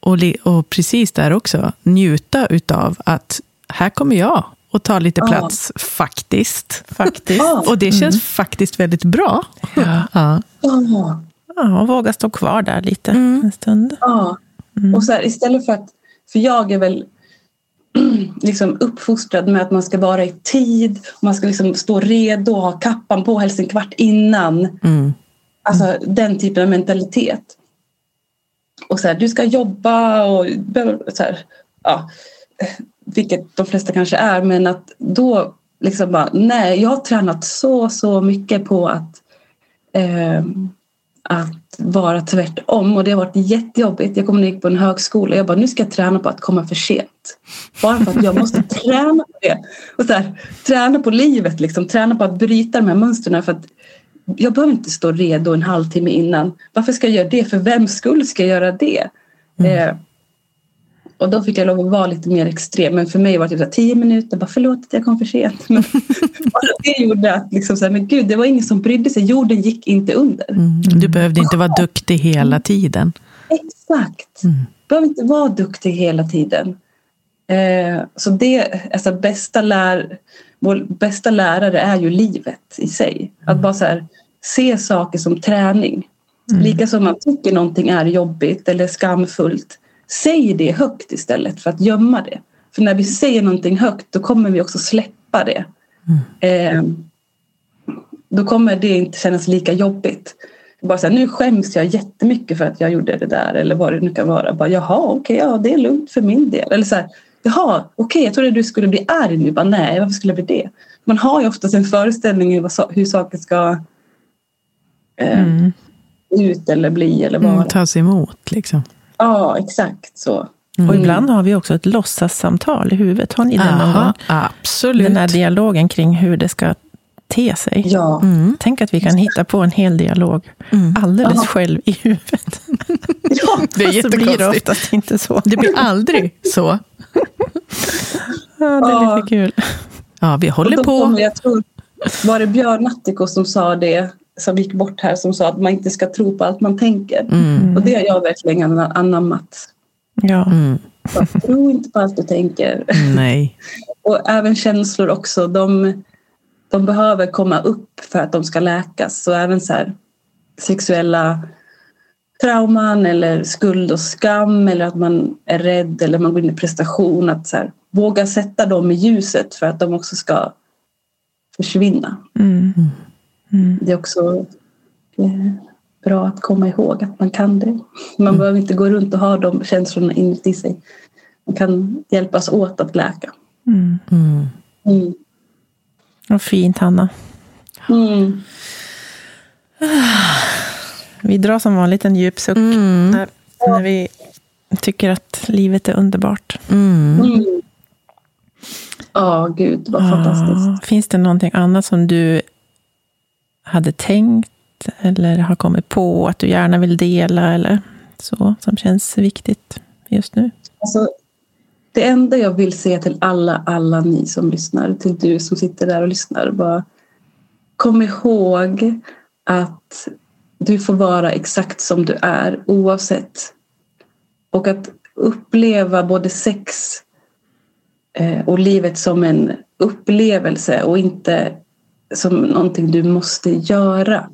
B: och, och precis där också, njuta utav att här kommer jag och ta lite
C: Ja.
B: plats, faktiskt.
A: Faktiskt.
C: Ja.
B: Och det känns faktiskt väldigt bra.
A: Ja.
B: Ja.
C: ja,
A: Ja, och våga stå kvar där lite
B: Mm.
A: en stund.
C: ja.
A: Mm.
C: Och så här, istället för att, för jag är väl liksom uppfostrad med att man ska vara i tid, och man ska liksom stå redo och ha kappan på helst en kvart innan.
B: Mm.
C: Alltså den typen av mentalitet. Och så här, du ska jobba och så här, ja, vilket de flesta kanske är, men att då liksom bara, nej, jag har tränat så, så mycket på att, eh, att vara tvärtom och det har varit jättejobbigt. Jag kommer när jag gick på en högskola och jag bara, nu ska jag träna på att komma för sent. Bara för att jag måste träna på det. Och så här, träna på livet, liksom, träna på att bryta de här mönstren för att jag behöver inte stå redo en halvtimme innan. Varför ska jag göra det? För vems skull ska jag göra det? Eh, och då fick jag lov att vara lite mer extrem. Men för mig var det typ tio minuter. Bara förlåt att jag kom för sent. Men det gjorde att liksom så här, men gud, det var ingen som brydde sig. Jorden gick inte under.
B: Mm. Du behövde inte vara duktig hela tiden.
C: Exakt.
B: Mm.
C: behöver inte vara duktig hela tiden. Eh, så det, alltså bästa lär, vår bästa lärare är ju livet i sig. Att bara så här, se saker som träning. Lika som man tycker någonting är jobbigt eller skamfullt. Säg det högt istället för att gömma det. För när vi säger någonting högt då kommer vi också släppa det. Eh, då kommer det inte kännas lika jobbigt. Bara så här, nu skäms jag jättemycket för att jag gjorde det där eller vad det nu kan vara. Bara, Jaha, okej, ja, det är lugnt för min del. Eller så här, Jaha, okej, jag trodde du skulle bli arg nu. Bara, Nej, varför skulle jag bli det? Man har ju oftast en föreställning sa- hur saker ska eh,
A: Mm.
C: ut eller bli eller vara.
B: Mm, tas emot liksom.
C: Ja, exakt så.
A: Och ibland har vi också ett låtsassamtal i huvudet. Har ni det någon gång?
B: Aha, absolut.
A: Den här dialogen kring hur det ska te sig.
C: Ja,
B: Mm.
A: Tänk att vi kan hitta på en hel dialog
B: Mm.
A: alldeles
C: Ja.
A: själv i huvudet.
C: Ja,
B: Det är
A: Så blir det
B: jättekonstigt.
A: oftast inte så.
B: Det blir aldrig så.
A: Ja, det är lite kul.
B: Ja, vi håller på.
C: jag tror, var det Björn Nattiko som sa det, som gick bort här, som sa att man inte ska tro på allt man tänker.
B: Mm.
C: Och det har jag verkligen anammat.
A: Ja.
B: Mm.
C: Tro inte på allt du tänker.
B: Nej.
C: Och även känslor också. De, de behöver komma upp för att de ska läkas. Så även så här, sexuella trauman eller skuld och skam eller att man är rädd eller man går in i prestation. Att så här, våga sätta dem i ljuset för att de också ska försvinna.
A: Mm. Mm.
C: Det är också eh, bra att komma ihåg att man kan det. Man
B: Mm.
C: behöver inte gå runt och ha de känslorna inuti sig. Man kan hjälpas åt att läka.
A: Mm.
B: Mm.
C: Mm.
A: Vad fint, Hanna.
C: Mm.
A: Vi drar som vanligt en djup suck
B: Mm.
A: när, när vi tycker att livet är underbart.
B: Mm.
C: Mm. Ja, gud vad fantastiskt.
A: Ah, finns det någonting annat som du hade tänkt eller har kommit på att du gärna vill dela eller så, som känns viktigt just nu?
C: Alltså, det enda jag vill säga till alla, alla ni som lyssnar, till du som sitter där och lyssnar, bara kom ihåg att du får vara exakt som du är oavsett. Och att uppleva både sex eh, och livet som en upplevelse och inte som någonting du måste göra.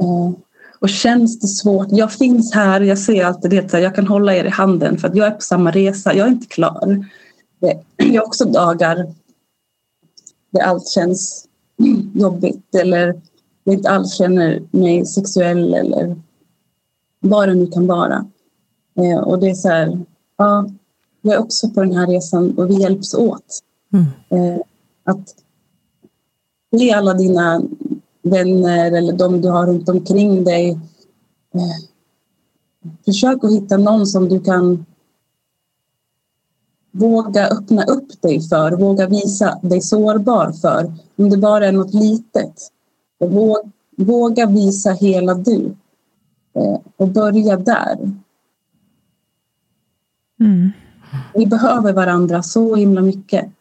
C: Eh, Och känns det svårt, jag finns här, jag ser alltid det, jag kan hålla er i handen för att jag är på samma resa, jag är inte klar. Det- Jag har också dagar där allt känns jobbigt eller jag inte alls känner mig sexuell eller vad det nu kan vara. Eh, Och det är så här, ja, jag är också på den här resan och vi hjälps åt.
B: Mm.
C: Eh, Att ge alla dina vänner eller de du har runt omkring dig. Eh, försök att hitta någon som du kan våga öppna upp dig för, våga visa dig sårbar för. Om det bara är något litet. Våga, visa hela du. Eh, och börja där.
A: Mm.
C: Vi behöver varandra så himla mycket.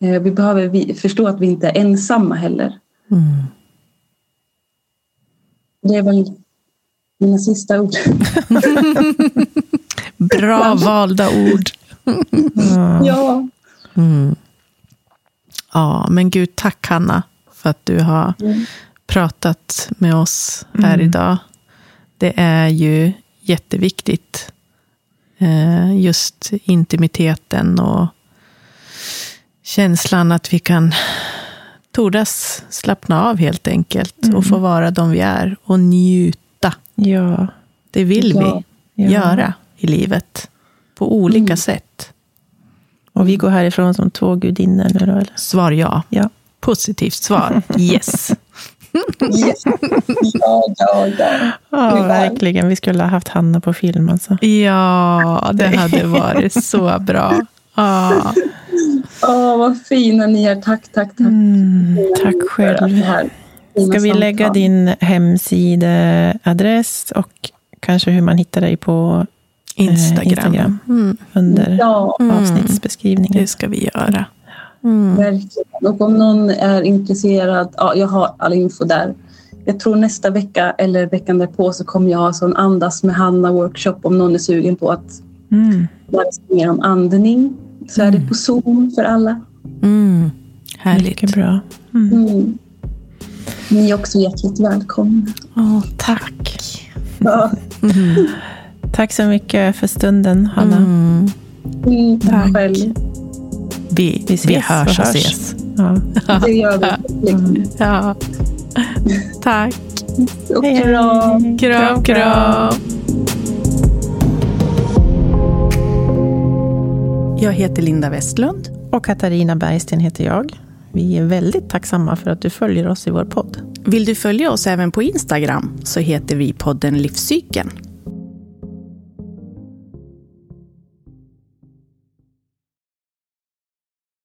C: Eh, Vi behöver förstå att vi inte är ensamma heller.
B: Mm.
C: Det är väl mina sista ord.
B: Bra valda ord.
A: Ja.
C: Ja.
B: Mm. Ja, men gud, tack Hanna för att du har
C: Mm.
B: pratat med oss här
A: Mm.
B: idag. Det är ju jätteviktigt. Eh, Just intimiteten och känslan att vi kan tordas slappna av helt enkelt och få vara de vi är och njuta.
A: Ja.
B: Det vill
C: Ja.
B: vi
A: Ja.
B: göra i livet på olika
C: Mm.
B: sätt.
A: Och vi går härifrån som två gudinnor nu då, eller?
B: Svar ja.
A: Ja.
B: Positivt svar. Yes.
C: Yes. Ja, ja, ja.
A: Ja, verkligen. Vi skulle ha haft Hanna på film alltså.
B: Ja, det hade varit så bra. Ja.
C: Åh, vad fina ni är. Tack, tack, tack.
A: Mm, tack själv. Ska vi lägga din hemsideadress och kanske hur man hittar dig på
B: Instagram.
A: Eh, Instagram.
B: Mm,
A: under
C: Ja,
B: Mm.
A: avsnittsbeskrivningen?
B: det ska vi göra. Mm.
C: verkligen. Och om någon är intresserad, ja, jag har all info där. Jag tror nästa vecka eller veckan därpå så kommer jag ha sån andas med Hanna workshop om någon är sugen på att
A: Mm.
C: lära sig mer om andning. Så är det på Zoom för alla.
B: Mm. Härligt.
A: Mycket bra. Mm.
C: Mm. Ni är också hjärtligt välkomna.
B: Åh, tack.
C: Ja.
B: Mm.
A: Tack så mycket för stunden, Hanna.
B: Mm.
C: Mm, tack
B: Tack.
C: själv.
B: Vi,
A: Vi
B: vi,
A: ses
B: hörs
A: och hörs.
B: ses.
A: Ja.
C: Det gör vi.
A: Mm.
B: Ja. Tack.
C: Och
A: hej.
C: kram.
B: Kram, kram. Jag heter Linda Westlund.
A: Och Katarina Bergsten heter jag. Vi är väldigt tacksamma för att du följer oss i vår podd.
B: Vill du följa oss även på Instagram så heter vi podden Livscykeln.